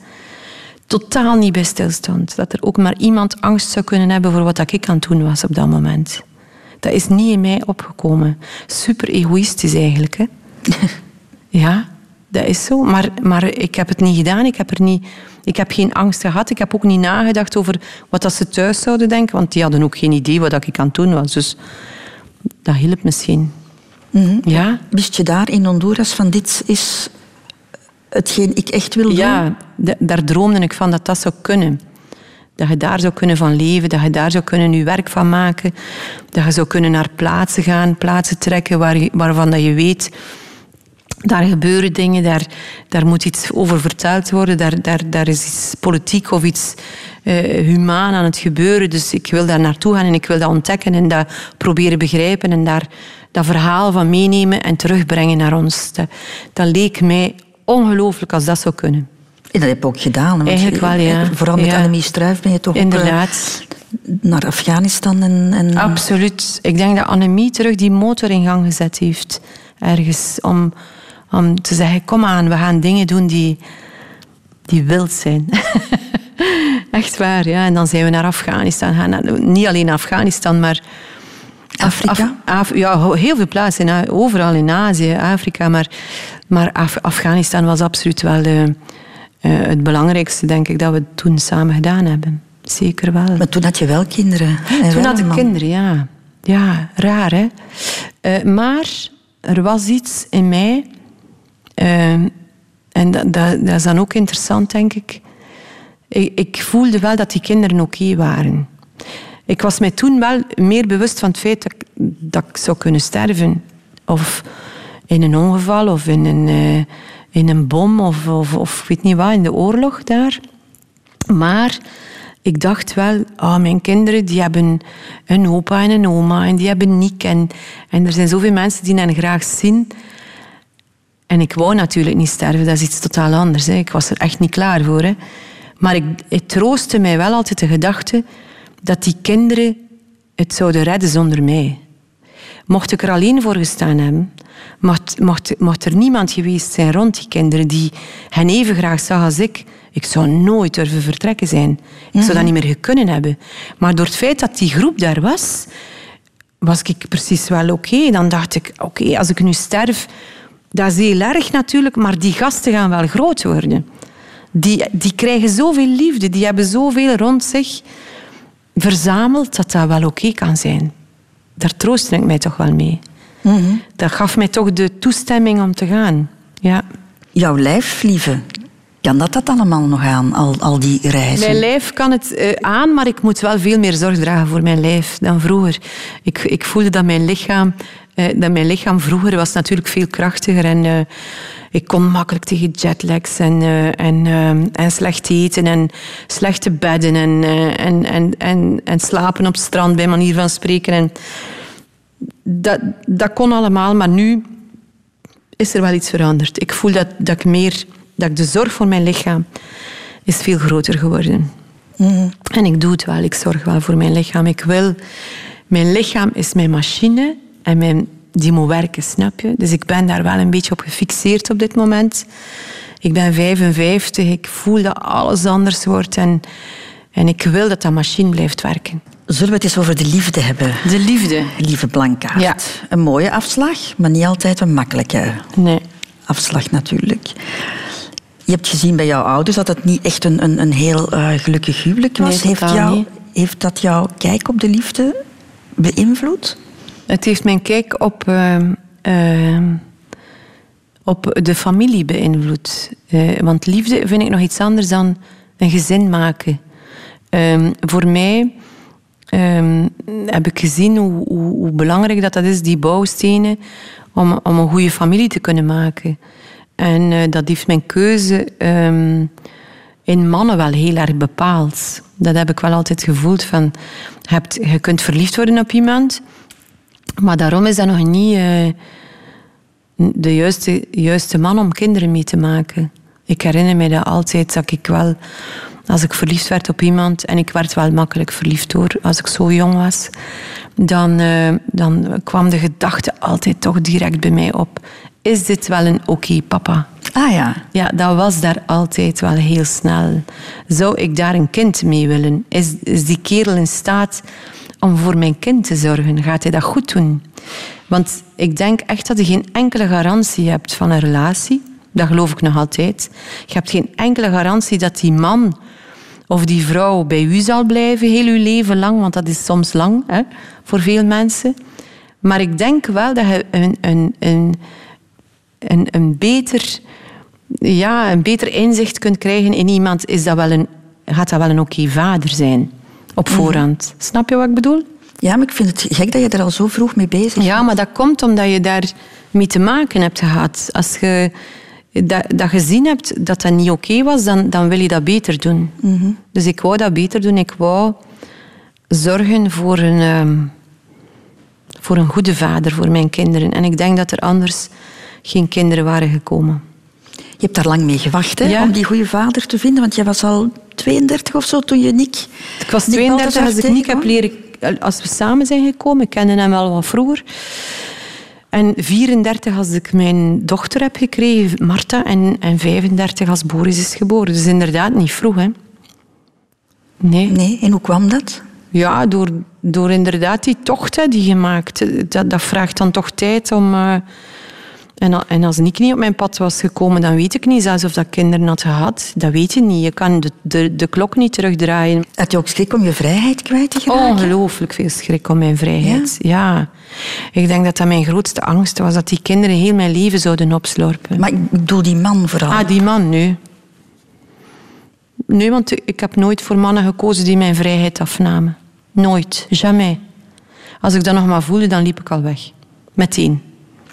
totaal niet bij stilstond. Dat er ook maar iemand angst zou kunnen hebben voor wat ik aan het doen was op dat moment. Dat is niet in mij opgekomen. Super egoïstisch eigenlijk. Hè? ja, dat is zo. Maar, maar ik heb het niet gedaan. Ik heb er niet ik heb geen angst gehad. Ik heb ook niet nagedacht over wat dat ze thuis zouden denken, want die hadden ook geen idee wat ik aan het doen was. Dus dat hielp misschien. Mhm. Ja? Wist je daar in Honduras van dit is hetgeen ik echt wil doen? Ja, daar droomde ik van dat dat zou kunnen. Dat je daar zou kunnen van leven, dat je daar zou kunnen je werk van maken. Dat je zou kunnen naar plaatsen gaan, plaatsen trekken waar je, waarvan dat je weet... Daar gebeuren dingen, daar, daar moet iets over verteld worden, daar, daar, daar is iets politiek of iets uh, humaan aan het gebeuren. Dus ik wil daar naartoe gaan en ik wil dat ontdekken en dat proberen begrijpen en daar dat verhaal van meenemen en terugbrengen naar ons. Dat, dat leek mij ongelooflijk als dat zou kunnen. En dat heb je ook gedaan. Eigenlijk wel, ja. Vooral met ja. Annemie Struif ben je toch Inderdaad. Naar Afghanistan en, en... Absoluut. Ik denk dat Annemie terug die motor in gang gezet heeft. Ergens. Om, om te zeggen, kom aan, we gaan dingen doen die, die wild zijn. Echt waar, ja. En dan zijn we naar Afghanistan gaan. Niet alleen Afghanistan, maar... Afrika? ja, heel veel plaatsen. Overal in Azië, Afrika. Maar, maar Afghanistan was absoluut wel... de uh, het belangrijkste, denk ik, dat we toen samen gedaan hebben. Zeker wel. Maar toen had je wel kinderen. Toen had ik kinderen, ja. Ja, raar, hè. Uh, maar er was iets in mij... Uh, en dat, is dan ook interessant, denk ik. ik. Ik, voelde wel dat die kinderen oké waren. Ik was mij toen wel meer bewust van het feit dat ik, zou kunnen sterven. Of in een ongeval, of in een in een bom of, of, of weet niet wat, in de oorlog daar. Maar ik dacht wel, oh, mijn kinderen die hebben een opa en een oma en die hebben Nick. En, en er zijn zoveel mensen die hen graag zien. En ik wou natuurlijk niet sterven, dat is iets totaal anders. Hè. Ik was er echt niet klaar voor. Hè. Maar ik, het troostte mij wel altijd de gedachte dat die kinderen het zouden redden zonder mij. Mocht ik er alleen voor gestaan hebben, mocht, mocht, mocht er niemand geweest zijn rond die kinderen die hen even graag zag als ik, ik zou nooit durven vertrekken zijn. Ik zou dat mhm. niet meer kunnen hebben. Maar door het feit dat die groep daar was, was ik precies wel oké. Dan dacht ik, oké, als ik nu sterf, dat is heel erg natuurlijk, maar die gasten gaan wel groot worden. Die, die krijgen zoveel liefde, die hebben zoveel rond zich verzameld dat dat wel oké kan zijn daar troostte ik mij toch wel mee. Mhm. Dat gaf mij toch de toestemming om te gaan. Ja. Jouw lijf, lieve, kan dat dat allemaal nog aan, al, al die reizen? Mijn lijf kan het uh, aan, maar ik moet wel veel meer zorg dragen voor mijn lijf dan vroeger. Ik, ik voelde dat mijn lichaam, dat mijn lichaam vroeger was natuurlijk veel krachtiger en uh, ik kon makkelijk tegen jetlags en, en, en slecht eten en slechte bedden en, en, en, en, en slapen op het strand, bij manier van spreken. En dat, dat kon allemaal, maar nu is er wel iets veranderd. Ik voel dat, dat ik meer, dat ik de zorg voor mijn lichaam is veel groter geworden. Mm. En ik doe het wel, ik zorg wel voor mijn lichaam. Ik wil, mijn lichaam is mijn machine en mijn, die moet werken, snap je? Dus ik ben daar wel een beetje op gefixeerd op dit moment. Ik ben 55, ik voel dat alles anders wordt en, en ik wil dat dat machine blijft werken. Zullen we het eens over de liefde hebben? De liefde. Lieve Blankaart. Ja. Een mooie afslag, maar niet altijd een makkelijke nee. afslag natuurlijk. Je hebt gezien bij jouw ouders dat het niet echt een, een, een heel uh, gelukkig huwelijk was. Nee, heeft, jou, heeft dat jouw kijk op de liefde beïnvloed? Het heeft mijn kijk op, uh, uh, op de familie beïnvloed. Eh, want liefde vind ik nog iets anders dan een gezin maken. Ehm, voor mij heb ik gezien hoe, belangrijk dat, dat is, die bouwstenen, om, om een goede familie te kunnen maken. En uh, dat heeft mijn keuze in mannen wel heel erg bepaald. Dat heb ik wel altijd gevoeld. Van, hebt, je kunt verliefd worden op iemand, maar daarom is dat nog niet uh, de juiste, juiste man om kinderen mee te maken. Ik herinner me dat altijd, dat ik wel als ik verliefd werd op iemand, en ik werd wel makkelijk verliefd hoor, als ik zo jong was, dan, uh, dan kwam de gedachte altijd toch direct bij mij op. Is dit wel een oké papa? Ah ja. Ja, dat was daar altijd wel heel snel. Zou ik daar een kind mee willen? Is, is die kerel in staat om voor mijn kind te zorgen? Gaat hij dat goed doen? Want ik denk echt dat je geen enkele garantie hebt van een relatie. Dat geloof ik nog altijd. Je hebt geen enkele garantie dat die man of die vrouw bij u zal blijven heel uw leven lang, want dat is soms lang hè, voor veel mensen. Maar ik denk wel dat je een, een, een, een, een beter ja, een beter inzicht kunt krijgen in iemand, is dat wel een, gaat dat wel een oké vader zijn. Op mhm. voorhand. Snap je wat ik bedoel? Ja, maar ik vind het gek dat je er al zo vroeg mee bezig bent. Ja, maar dat komt omdat je daar mee te maken hebt gehad. Als je dat, dat gezien hebt dat dat niet oké was, dan, dan wil je dat beter doen. Mhm. Dus ik wou dat beter doen. Ik wou zorgen voor een, ehm, voor een goede vader voor mijn kinderen. En ik denk dat er anders geen kinderen waren gekomen. Je hebt daar lang mee gewacht hè, om die goede vader te vinden, want jij was al 32 of zo toen je Nick. Ik was 32 als ik Nick heb leren, als we samen zijn gekomen. Ik kende hem wel wat vroeger. En 34 als ik mijn dochter heb gekregen, Marta, en, en 35 als Boris is geboren. Dus inderdaad niet vroeg, hè. Nee. Nee, en hoe kwam dat? Ja, door, door inderdaad die tocht die gemaakt. Dat, dat vraagt dan toch tijd om... Uh, en, en als ik niet op mijn pad was gekomen, dan weet ik niet zelfs of dat kinderen had gehad. Dat weet je niet. Je kan de, de, de klok niet terugdraaien. Had je ook schrik om je vrijheid kwijt te geraken? Ongelooflijk veel schrik om mijn vrijheid. Ja? Ik denk dat dat mijn grootste angst was. Dat die kinderen heel mijn leven zouden opslorpen. Maar ik bedoel die man vooral. Ah, die man, nu. Nee, want ik heb nooit voor mannen gekozen die mijn vrijheid afnamen. Nooit. Jamais. Als ik dat nog maar voelde, dan liep ik al weg. Meteen.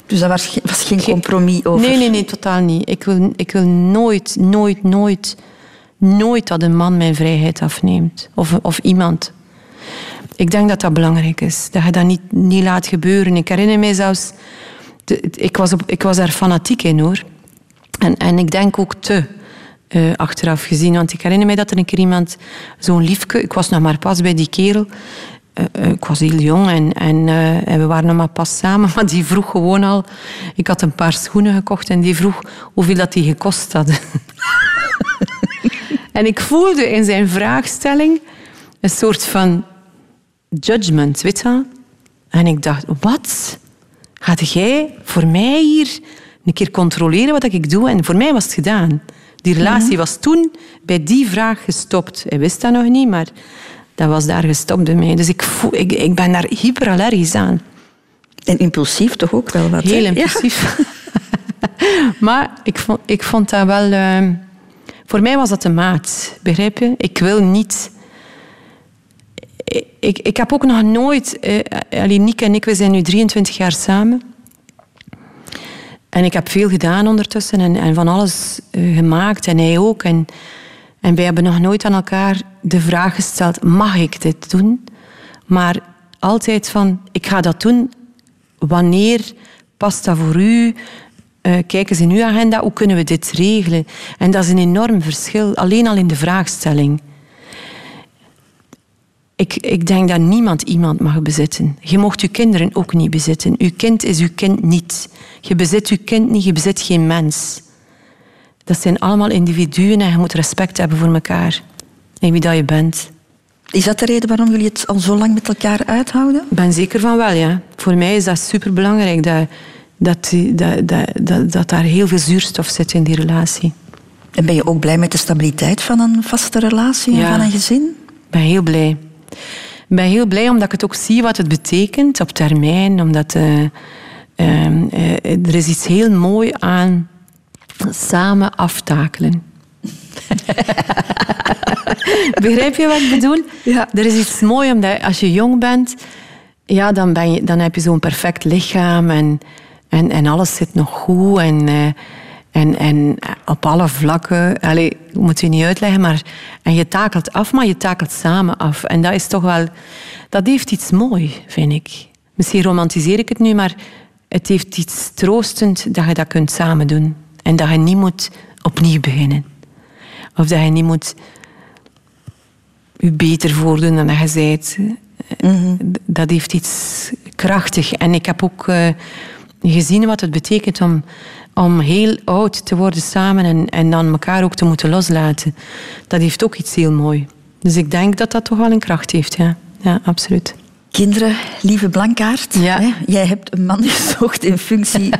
Dus dat was, was geen compromis over? Nee, nee, nee, totaal niet. Ik wil, ik wil nooit, nooit, nooit, nooit dat een man mijn vrijheid afneemt. Of, of iemand. Ik denk dat dat belangrijk is. Dat je dat niet, niet laat gebeuren. Ik herinner mij zelfs... ik, was op, ik was daar fanatiek in, hoor. En, en ik denk ook te... Uh, achteraf gezien. Want ik herinner mij dat er een keer iemand, zo'n liefke, ik was nog maar pas bij die kerel, uh, ik was heel jong en, en, uh, en, we waren nog maar pas samen, maar die vroeg gewoon al... Ik had een paar schoenen gekocht en die vroeg hoeveel dat die gekost hadden. en ik voelde in zijn vraagstelling een soort van judgment, weet je En ik dacht, wat? Gaat jij voor mij hier een keer controleren wat ik doe? En voor mij was het gedaan. Die relatie mhm. was toen bij die vraag gestopt. Hij wist dat nog niet, maar dat was daar gestopt bij mij. Dus ik, voel, ik, ik ben daar hyperallergisch aan. En impulsief toch ook wel wat? Heel impulsief. maar ik vond, ik vond dat wel... Uh, voor mij was dat de maat, begrijp je? Ik wil niet... Ik, ik heb ook nog nooit... Alleen Nick en ik, we zijn nu 23 jaar samen. En ik heb veel gedaan ondertussen en, en van alles uh, gemaakt. En hij ook. En en wij hebben nog nooit aan elkaar de vraag gesteld, mag ik dit doen? Maar altijd van, ik ga dat doen. Wanneer past dat voor u? Uh, kijk eens in uw agenda, hoe kunnen we dit regelen? En dat is een enorm verschil, alleen al in de vraagstelling. Ik, ik denk dat niemand iemand mag bezitten. Je mocht je kinderen ook niet bezitten. Uw kind is uw kind niet. Je bezit uw kind niet, je bezit geen mens. Dat zijn allemaal individuen en je moet respect hebben voor elkaar. En wie dat je bent. Is dat de reden waarom jullie het al zo lang met elkaar uithouden? Ik ben zeker van wel, ja. Voor mij is dat superbelangrijk. Dat, dat, dat, dat, dat, daar heel veel zuurstof zit in die relatie. En ben je ook blij met de stabiliteit van een vaste relatie en van een gezin? Ik ben heel blij. Ik ben heel blij omdat ik het ook zie wat het betekent op termijn. Omdat uh, uh, uh, er is iets heel mooi aan samen aftakelen. Begrijp je wat ik bedoel? Ja. Er is iets moois omdat als je jong bent, ja, dan, ben je, dan heb je zo'n perfect lichaam en, en, en alles zit nog goed. En, uh, en, en op alle vlakken, allez, moet je niet uitleggen, maar en je takelt af, maar je takelt samen af. En dat is toch wel, dat heeft iets mooi, vind ik. Misschien romantiseer ik het nu, maar het heeft iets troostend dat je dat kunt samen doen. En dat je niet moet opnieuw beginnen. Of dat je niet moet je beter voordoen dan dat je bent. Mm Dat heeft iets krachtig. En ik heb ook uh, gezien wat het betekent om, om heel oud te worden samen en, en dan elkaar ook te moeten loslaten. Dat heeft ook iets heel mooi. Dus ik denk dat dat toch wel een kracht heeft, ja. Ja, absoluut. Kinderen, lieve Blankaart, ja. jij hebt een man gezocht in functie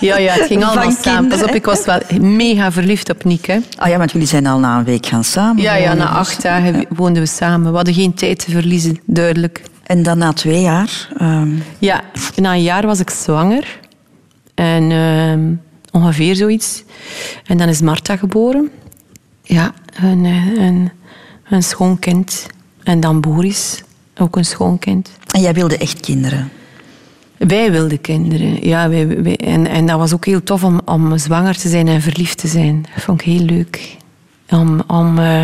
Ja, ja het ging allemaal samen. Pas op, ik was wel mega verliefd op Nick. Hè. Ah ja, want jullie zijn al na een week gaan samen Ja, ja na acht dagen woonden we samen. We hadden geen tijd te verliezen, duidelijk. En dan na twee jaar? Um... Ja, na een jaar was ik zwanger. En uh, Ongeveer zoiets. En dan is Marta geboren. Ja, een, een, een schoon kind. En dan Boris, ook een schoon kind. En jij wilde echt kinderen? Wij wilden kinderen, ja. Wij, en, en dat was ook heel tof om, om zwanger te zijn en verliefd te zijn. Dat vond ik heel leuk. Om, om, uh,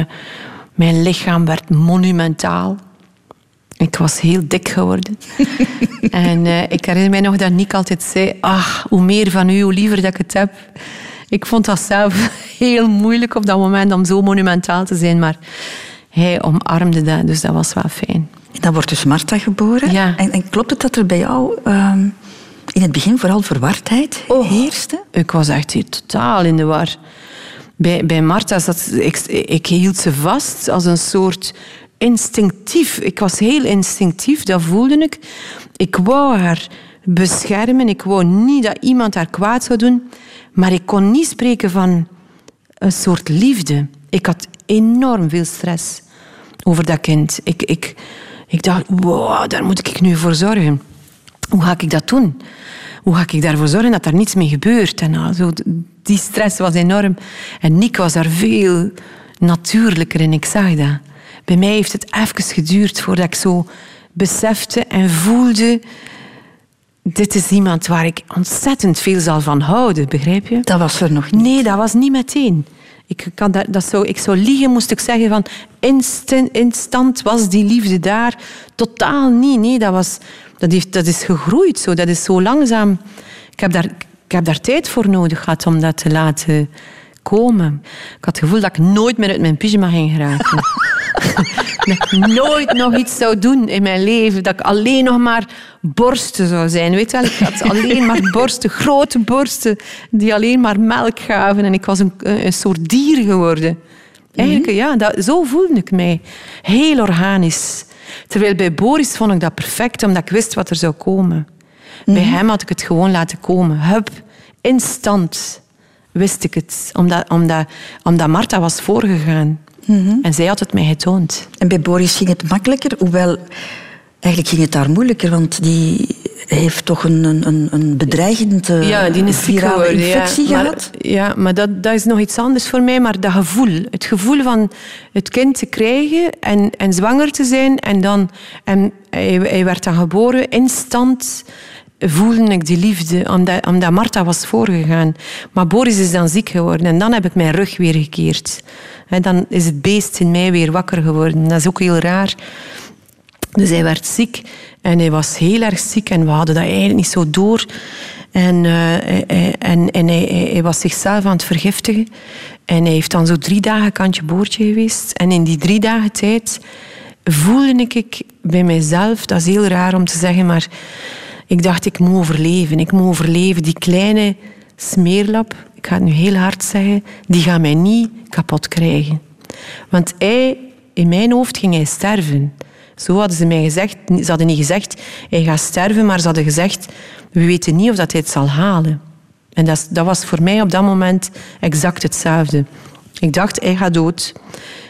mijn lichaam werd monumentaal. Ik was heel dik geworden. en uh, ik herinner mij nog dat Nick altijd zei... Ach, hoe meer van u, hoe liever dat ik het heb. Ik vond dat zelf heel moeilijk op dat moment om zo monumentaal te zijn. Maar hij omarmde dat, dus dat was wel fijn. Dan wordt dus Marta geboren. Ja. En, en klopt het dat er bij jou ehm, in het begin vooral verwardheid oh, heerste? Ik was echt hier totaal in de war. Bij, bij Marta zat ik, ik hield ze vast als een soort instinctief. Ik was heel instinctief, dat voelde ik. Ik wou haar beschermen. Ik wou niet dat iemand haar kwaad zou doen. Maar ik kon niet spreken van een soort liefde. Ik had enorm veel stress over dat kind. Ik, ik, ik dacht, wow, daar moet ik nu voor zorgen. Hoe ga ik dat doen? Hoe ga ik daarvoor zorgen dat er niets mee gebeurt? En nou, zo, die stress was enorm. En Nick was daar veel natuurlijker in. Ik zag dat. Bij mij heeft het even geduurd voordat ik zo besefte en voelde... Dit is iemand waar ik ontzettend veel zal van houden, begrijp je? Dat was er nog niet. Nee, dat was niet meteen. Ik, kan dat, dat zou, ik zou liegen, moest ik zeggen van instant, was die liefde daar. Totaal niet. Nee, dat, was, dat, heeft, dat is gegroeid zo. Dat is zo langzaam. Ik heb, daar, ik heb daar tijd voor nodig gehad om dat te laten komen. Ik had het gevoel dat ik nooit meer uit mijn pyjama ging geraken. dat ik nooit nog iets zou doen in mijn leven. Dat ik alleen nog maar borsten zou zijn. Weet je wel? Ik had alleen maar borsten, grote borsten, die alleen maar melk gaven. En ik was een, een soort dier geworden. Eigenlijk, mhm. ja, dat, zo voelde ik mij. Heel organisch. Terwijl bij Boris vond ik dat perfect, omdat ik wist wat er zou komen. Bij mhm. hem had ik het gewoon laten komen. Hup, instant wist ik het. Omdat, omdat, omdat Marta was voorgegaan. Mhm. En zij had het mij getoond. En bij Boris ging het makkelijker, hoewel eigenlijk ging het daar moeilijker, want die heeft toch een, een, een bedreigende ja, die is virale infectie ja. gehad. Maar, ja, maar dat, dat is nog iets anders voor mij. Maar dat gevoel, het gevoel van het kind te krijgen en, en zwanger te zijn en dan... En hij, hij werd dan geboren, instant voelde ik die liefde, omdat, omdat Marta was voorgegaan. Maar Boris is dan ziek geworden en dan heb ik mijn rug weer gekeerd. En dan is het beest in mij weer wakker geworden. Dat is ook heel raar. Dus hij werd ziek en hij was heel erg ziek en we hadden dat eigenlijk niet zo door. En, uh, en, en hij, hij, was zichzelf aan het vergiftigen. En hij heeft dan zo drie dagen kantje boordje geweest. En in die drie dagen tijd voelde ik bij mijzelf, dat is heel raar om te zeggen, maar ik dacht, ik moet overleven. Ik moet overleven. Die kleine smeerlap, ik ga het nu heel hard zeggen, die gaat mij niet kapot krijgen. Want hij, in mijn hoofd ging hij sterven. Zo hadden ze mij gezegd. Ze hadden niet gezegd, hij gaat sterven, maar ze hadden gezegd, we weten niet of dat hij het zal halen. En dat, dat was voor mij op dat moment exact hetzelfde. Ik dacht, hij gaat dood.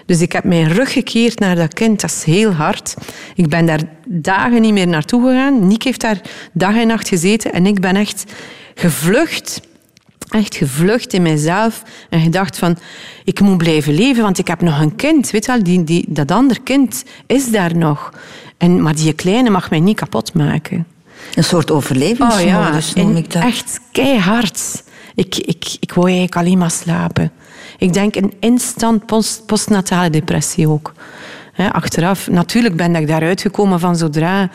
Dus ik heb mijn rug gekeerd naar dat kind. Dat is heel hard. Ik ben daar dagen niet meer naartoe gegaan. Nick heeft daar dag en nacht gezeten. En ik ben echt gevlucht. Echt gevlucht in mezelf. En gedacht van, ik moet blijven leven, want ik heb nog een kind. Weet wel, die, die, dat ander kind is daar nog. En, maar die kleine mag mij niet kapot maken. Een soort overlevingsmodus oh, ja. noem ik dat. Echt keihard. Ik, ik, ik wou eigenlijk alleen maar slapen. Ik denk een instant post, postnatale depressie ook. achteraf, natuurlijk ben ik daaruit gekomen van zodra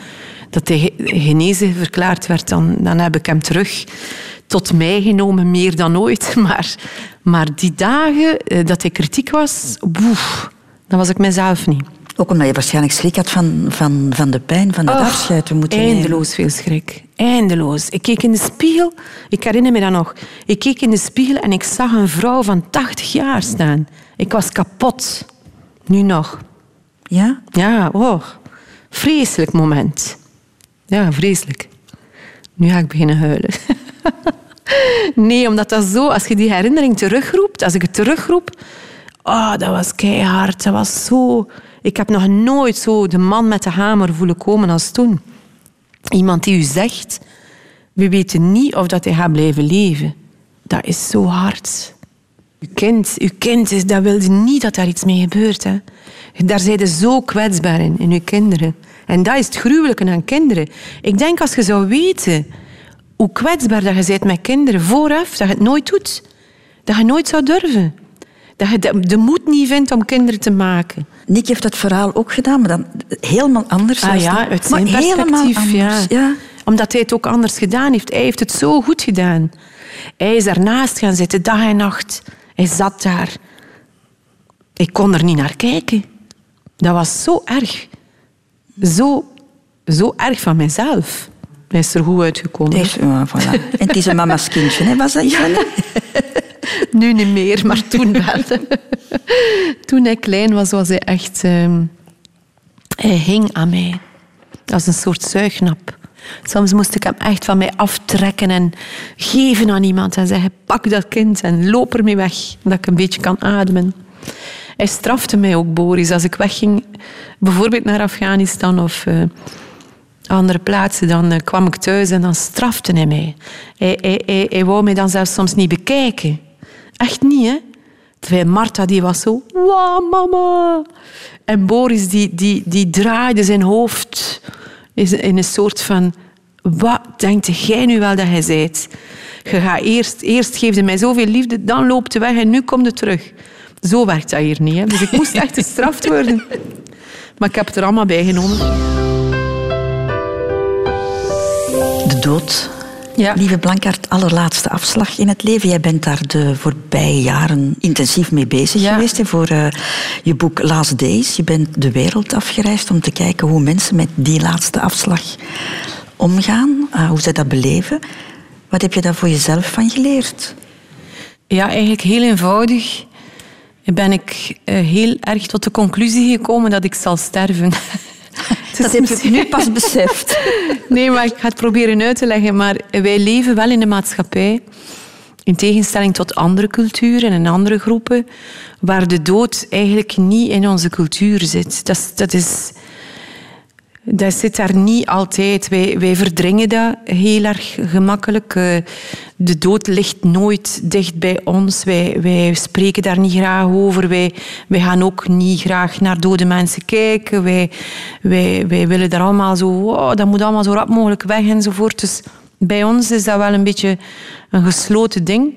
dat hij genezen verklaard werd, dan, dan heb ik hem terug tot mij genomen, meer dan ooit. Maar, maar die dagen eh, dat hij kritiek was, boef, dan was ik mezelf niet. Ook omdat je waarschijnlijk schrik had van, van, van de pijn, van het oh, afscheid te moeten Eindeloos veel schrik. Eindeloos. Ik keek in de spiegel, ik herinner me dat nog. Ik keek in de spiegel en ik zag een vrouw van 80 jaar staan. Ik was kapot. Nu nog. Ja? Ja, oh. Vreselijk moment. Ja, vreselijk. Nu ga ik beginnen huilen. nee, omdat dat zo... Als je die herinnering terugroept, als ik het terugroep... Oh, dat was keihard. Dat was zo... Ik heb nog nooit zo de man met de hamer voelen komen als toen. Iemand die u zegt, we weten niet of dat hij gaat blijven leven. dat is zo hard. Uw kind, uw kind dat wilde niet dat daar iets mee gebeurt. Hè. Daar zijn ze zo kwetsbaar in, in uw kinderen. En dat is het gruwelijke aan kinderen. Ik denk als je zou weten hoe kwetsbaar dat je bent met kinderen vooraf, dat je het nooit doet. Dat je nooit zou durven. Dat je de, moed niet vindt om kinderen te maken. Nick heeft dat verhaal ook gedaan, maar dan helemaal anders. Ah ja, uit zijn maar perspectief. Ja. ja. Omdat hij het ook anders gedaan heeft. Hij heeft het zo goed gedaan. Hij is daarnaast gaan zitten, dag en nacht. Hij zat daar. Ik kon er niet naar kijken. Dat was zo erg. Zo, zo erg van mezelf. Hij is er goed uitgekomen. Is, ja, voilà. En het is een mama's kindje, hè? was dat ja. Nu niet meer, maar toen wel. toen hij klein was, was hij echt... Uh, hij hing aan mij. Als een soort zuignap. Soms moest ik hem echt van mij aftrekken en geven aan iemand en zeggen: pak dat kind en loop ermee weg, dat ik een beetje kan ademen. Hij strafte mij ook, Boris, als ik wegging, bijvoorbeeld naar Afghanistan of uh, andere plaatsen, dan uh, kwam ik thuis en dan strafte hij mij. Hij, hij, hij wou mij dan zelfs soms niet bekijken. Echt niet, hè? Terwijl Marta die was zo, wow, mama. En Boris die, die, die draaide zijn hoofd in een soort van, wat denkt jij nu wel dat hij zijt? Je gaat eerst, eerst geeft hij mij zoveel liefde, dan loopt hij weg en nu komt hij terug. Zo werkt dat hier niet. Hè? Dus ik moest echt gestraft worden. Maar ik heb het er allemaal bij genomen. De dood. Ja. Lieve Blankart, allerlaatste afslag in het leven. Jij bent daar de voorbije jaren intensief mee bezig geweest. voor uh, je boek Last Days. Je bent de wereld afgereisd om te kijken hoe mensen met die laatste afslag omgaan. Uh, hoe zij dat beleven. Wat heb je daar voor jezelf van geleerd? Ja, eigenlijk heel eenvoudig ben ik uh, heel erg tot de conclusie gekomen dat ik zal sterven. dat heb je nu pas beseft. nee, maar ik ga het proberen uit te leggen. Maar wij leven wel in de maatschappij, in tegenstelling tot andere culturen en andere groepen, waar de dood eigenlijk niet in onze cultuur zit. Dat, dat is dat zit daar niet altijd. Wij, wij verdringen dat heel erg gemakkelijk. Eh, de dood ligt nooit dicht bij ons. Wij, wij spreken daar niet graag over. Wij, wij gaan ook niet graag naar dode mensen kijken. Wij, wij, wij willen daar allemaal zo... Dat moet allemaal zo rap mogelijk weg enzovoort. Dus bij ons is dat wel een beetje een gesloten ding.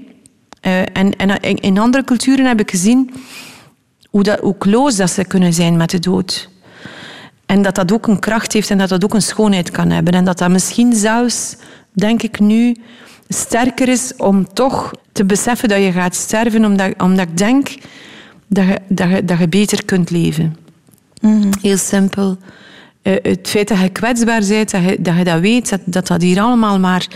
Uh, en, en in andere culturen heb ik gezien hoe, dat, dat ze kunnen zijn met de dood. En dat dat ook een kracht heeft en dat dat ook een schoonheid kan hebben. En dat dat misschien zelfs, denk ik nu, sterker is om toch te beseffen dat je gaat sterven, omdat, omdat ik denk dat je, dat, je, dat je beter kunt leven. Mhm. Heel simpel. Uh, het feit dat je kwetsbaar bent, dat je dat, je dat weet, dat, dat dat hier allemaal maar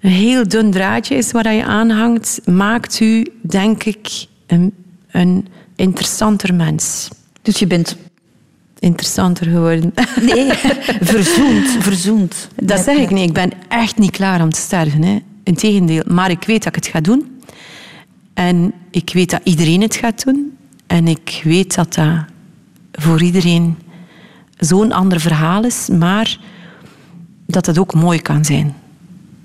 een heel dun draadje is waar je aanhangt, maakt u, denk ik, een, een interessanter mens. Dus je bent interessanter geworden. Nee, verzoend, verzoend. Dat zeg ik niet. Ik ben echt niet klaar om te sterven. Hè. Integendeel. Maar ik weet dat ik het ga doen. En ik weet dat iedereen het gaat doen. En ik weet dat dat voor iedereen zo'n ander verhaal is. Maar dat het ook mooi kan zijn.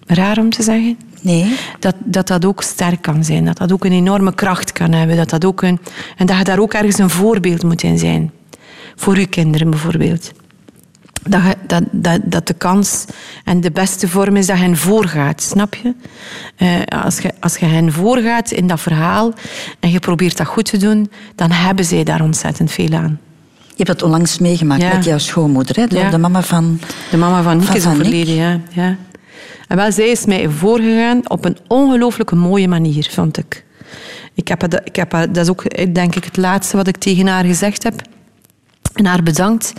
Raar om te zeggen? Nee. Dat, dat dat ook sterk kan zijn. Dat dat ook een enorme kracht kan hebben. Dat dat ook een, en dat je daar ook ergens een voorbeeld moet in zijn voor uw kinderen bijvoorbeeld. Dat, dat, dat, dat de kans en de beste vorm is dat je hen voorgaat, snap je? Uh, als je? Als je hen voorgaat in dat verhaal en je probeert dat goed te doen, dan hebben zij daar ontzettend veel aan. Je hebt dat onlangs meegemaakt met jouw schoonmoeder, hè? De, de mama van... De mama van Nick is overleden, ja. ja. En wel, zij is mij voorgegaan op een ongelooflijke mooie manier, vond ik. Ik heb, ik heb, dat is ook, denk ik, het laatste wat ik tegen haar gezegd heb en haar bedankt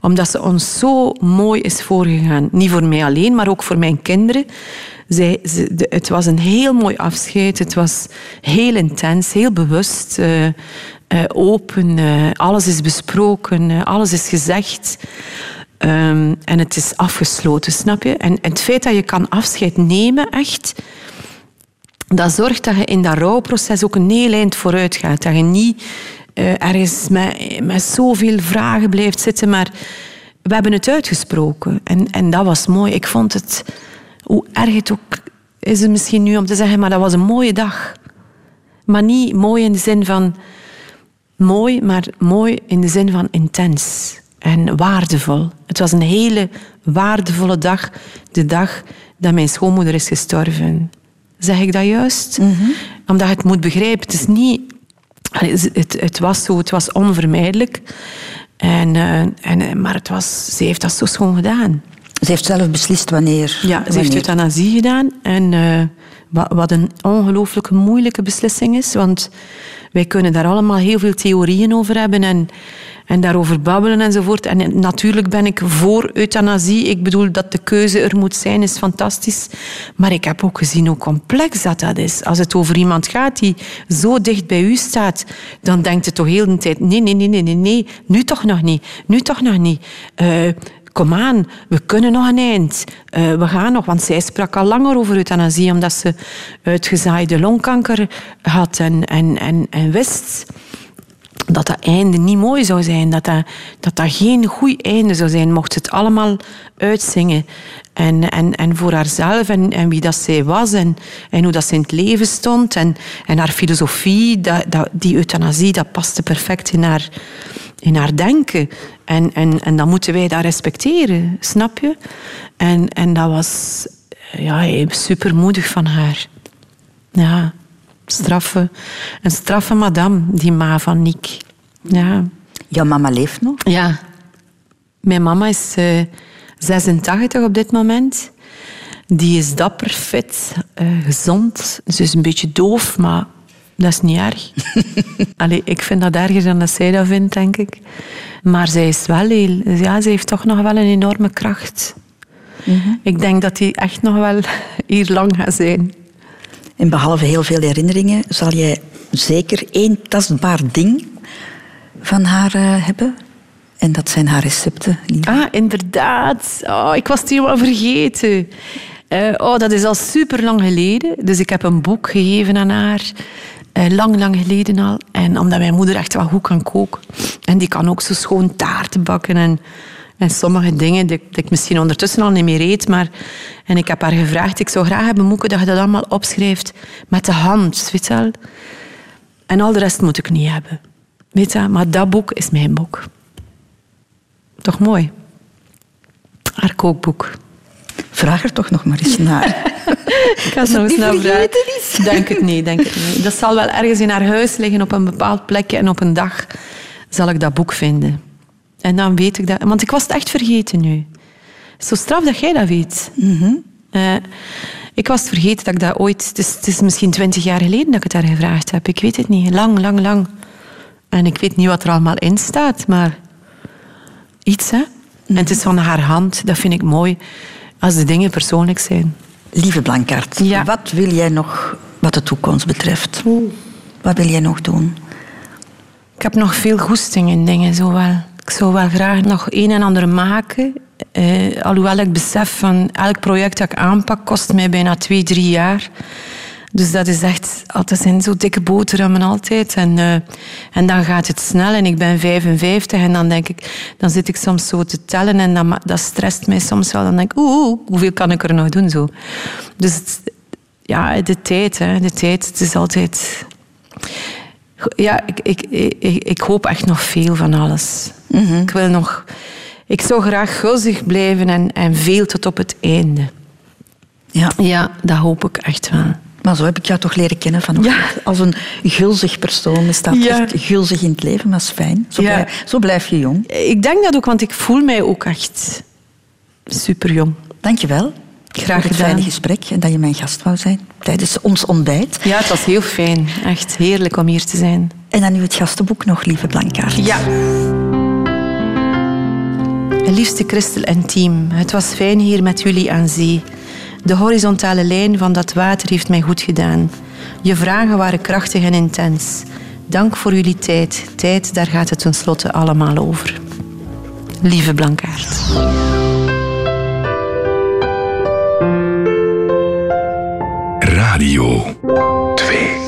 omdat ze ons zo mooi is voorgegaan. Niet voor mij alleen, maar ook voor mijn kinderen. Zij, het was een heel mooi afscheid. Het was heel intens, heel bewust, uh, uh, open. Uh, alles is besproken, alles is gezegd. Um, en het is afgesloten, snap je? En, en, het feit dat je kan afscheid nemen, echt, dat zorgt dat je in dat rouwproces ook een heel eind vooruit gaat. Dat je niet uh, ergens met, met zoveel vragen blijft zitten. Maar we hebben het uitgesproken. En, en dat was mooi. Ik vond het, hoe erg het ook is het misschien nu om te zeggen, maar dat was een mooie dag. Maar niet mooi in de zin van mooi, maar mooi in de zin van intens en waardevol. Het was een hele waardevolle dag, de dag dat mijn schoonmoeder is gestorven. Zeg ik dat juist? Mhm. Omdat je het moet begrijpen. Het is niet... Het, het was zo, het was onvermijdelijk. En, uh, en, maar het was, ze heeft dat zo schoon gedaan. Ze heeft zelf beslist wanneer. Ja, ze heeft euthanasie gedaan. En uh, wat, wat een ongelooflijke moeilijke beslissing is. Want wij kunnen daar allemaal heel veel theorieën over hebben. En en daarover babbelen enzovoort. En natuurlijk ben ik voor euthanasie. Ik bedoel dat de keuze er moet zijn, is fantastisch. Maar ik heb ook gezien hoe complex dat, dat is. Als het over iemand gaat die zo dicht bij u staat, dan denkt je toch heel de tijd: nee, nee, nee, nee, nee, nee, nu toch nog niet, nu toch nog niet. Uh, kom aan, we kunnen nog een eind. Uh, we gaan nog, want zij sprak al langer over euthanasie, omdat ze uitgezaaide longkanker had en, en, en, en wist dat dat einde niet mooi zou zijn. Dat dat, dat, geen goed einde zou zijn, mocht ze het allemaal uitzingen. En, en, en voor haarzelf en, en wie dat zij was en, en hoe dat ze in het leven stond. En, en haar filosofie, dat, dat, die euthanasie, dat paste perfect in haar, in haar denken. En, en, en dan moeten wij dat respecteren, snap je? En, en dat was ja, supermoedig van haar. Ja straffe, een straffe madame, die ma van Nick. Ja. Jouw mama leeft nog? Ja. Mijn mama is uh, eh, 86 op dit moment. Die is dapper, fit, uh, gezond. Ze is een beetje doof, maar dat is niet erg. Allee, ik vind dat erger dan dat zij dat vindt, denk ik. Maar zij is wel heel... Ja, ze heeft toch nog wel een enorme kracht. Mm -hmm. Ik denk dat die echt nog wel hier lang gaat zijn. En behalve heel veel herinneringen, zal jij zeker één tastbaar ding van haar uh, hebben. En dat zijn haar recepten. Ah, inderdaad. Oh, ik was het helemaal vergeten. Uh, oh, dat is al super lang geleden. Dus ik heb een boek gegeven aan haar. Uh, lang, lang geleden al. En omdat mijn moeder echt wel goed kan koken. En die kan ook zo schoon taarten bakken. En en sommige dingen die, ik misschien ondertussen al niet meer eet. Maar, en ik heb haar gevraagd, ik zou graag hebben, Moeke, dat je dat allemaal opschrijft met de hand. Weet je wel? En al de rest moet ik niet hebben. Weet je, maar dat boek is mijn boek. Toch mooi? Haar kookboek. Vraag er toch nog maar eens naar. ik ga zo naar vragen. Denk het niet, denk het niet. Dat zal wel ergens in haar huis liggen op een bepaald plekje en op een dag zal ik dat boek vinden. En dan weet ik dat. Want ik was het echt vergeten nu. Zo straf dat jij dat weet. Mhm. Eh, ik was het vergeten dat ik dat ooit... Het is, het is misschien twintig jaar geleden dat ik het daar gevraagd heb. Ik weet het niet. Lang, lang, lang. En ik weet niet wat er allemaal in staat, maar... Iets, hè. En het is van haar hand. Dat vind ik mooi. Als de dingen persoonlijk zijn. Lieve Blankart, ja. wat wil jij nog wat de toekomst betreft? Wat wil jij nog doen? Ik heb nog veel goesting in dingen, zowel. Ik zou wel graag nog een en ander maken. Uh, alhoewel ik besef van elk project dat ik aanpak kost mij bijna twee, drie jaar. Dus dat is echt, altijd zijn zo dikke boterhammen altijd. En, uh, en dan gaat het snel en ik ben 55 en dan denk ik, dan zit ik soms zo te tellen en dat, dat stresst mij soms wel. Dan denk ik, oeh, hoeveel kan ik er nog doen zo? Dus het, ja, de tijd, hè, de tijd, het is altijd ja, ik, ik, ik, ik, hoop echt nog veel van alles. Mhm. Ik wil nog... Ik zou graag gulzig blijven en, en veel tot op het einde. Ja. ja, dat hoop ik echt wel. Maar zo heb ik jou toch leren kennen van ja. als een gulzig persoon. Je staat ja. echt gulzig in het leven, dat is fijn. Zo, ja. blijf, zo blijf je jong. Ik denk dat ook, want ik voel mij ook echt super jong. Dank je wel. Graag gedaan. het fijne gesprek en dat je mijn gast wou zijn tijdens ons ontbijt. Ja, het was heel fijn. Echt heerlijk om hier te zijn. En dan nu het gastenboek nog, lieve Blankaart. Ja. Liefste Christel en team, het was fijn hier met jullie aan zee. De horizontale lijn van dat water heeft mij goed gedaan. Je vragen waren krachtig en intens. Dank voor jullie tijd. Tijd, daar gaat het tenslotte allemaal over. Lieve Blankaart. Radio 2.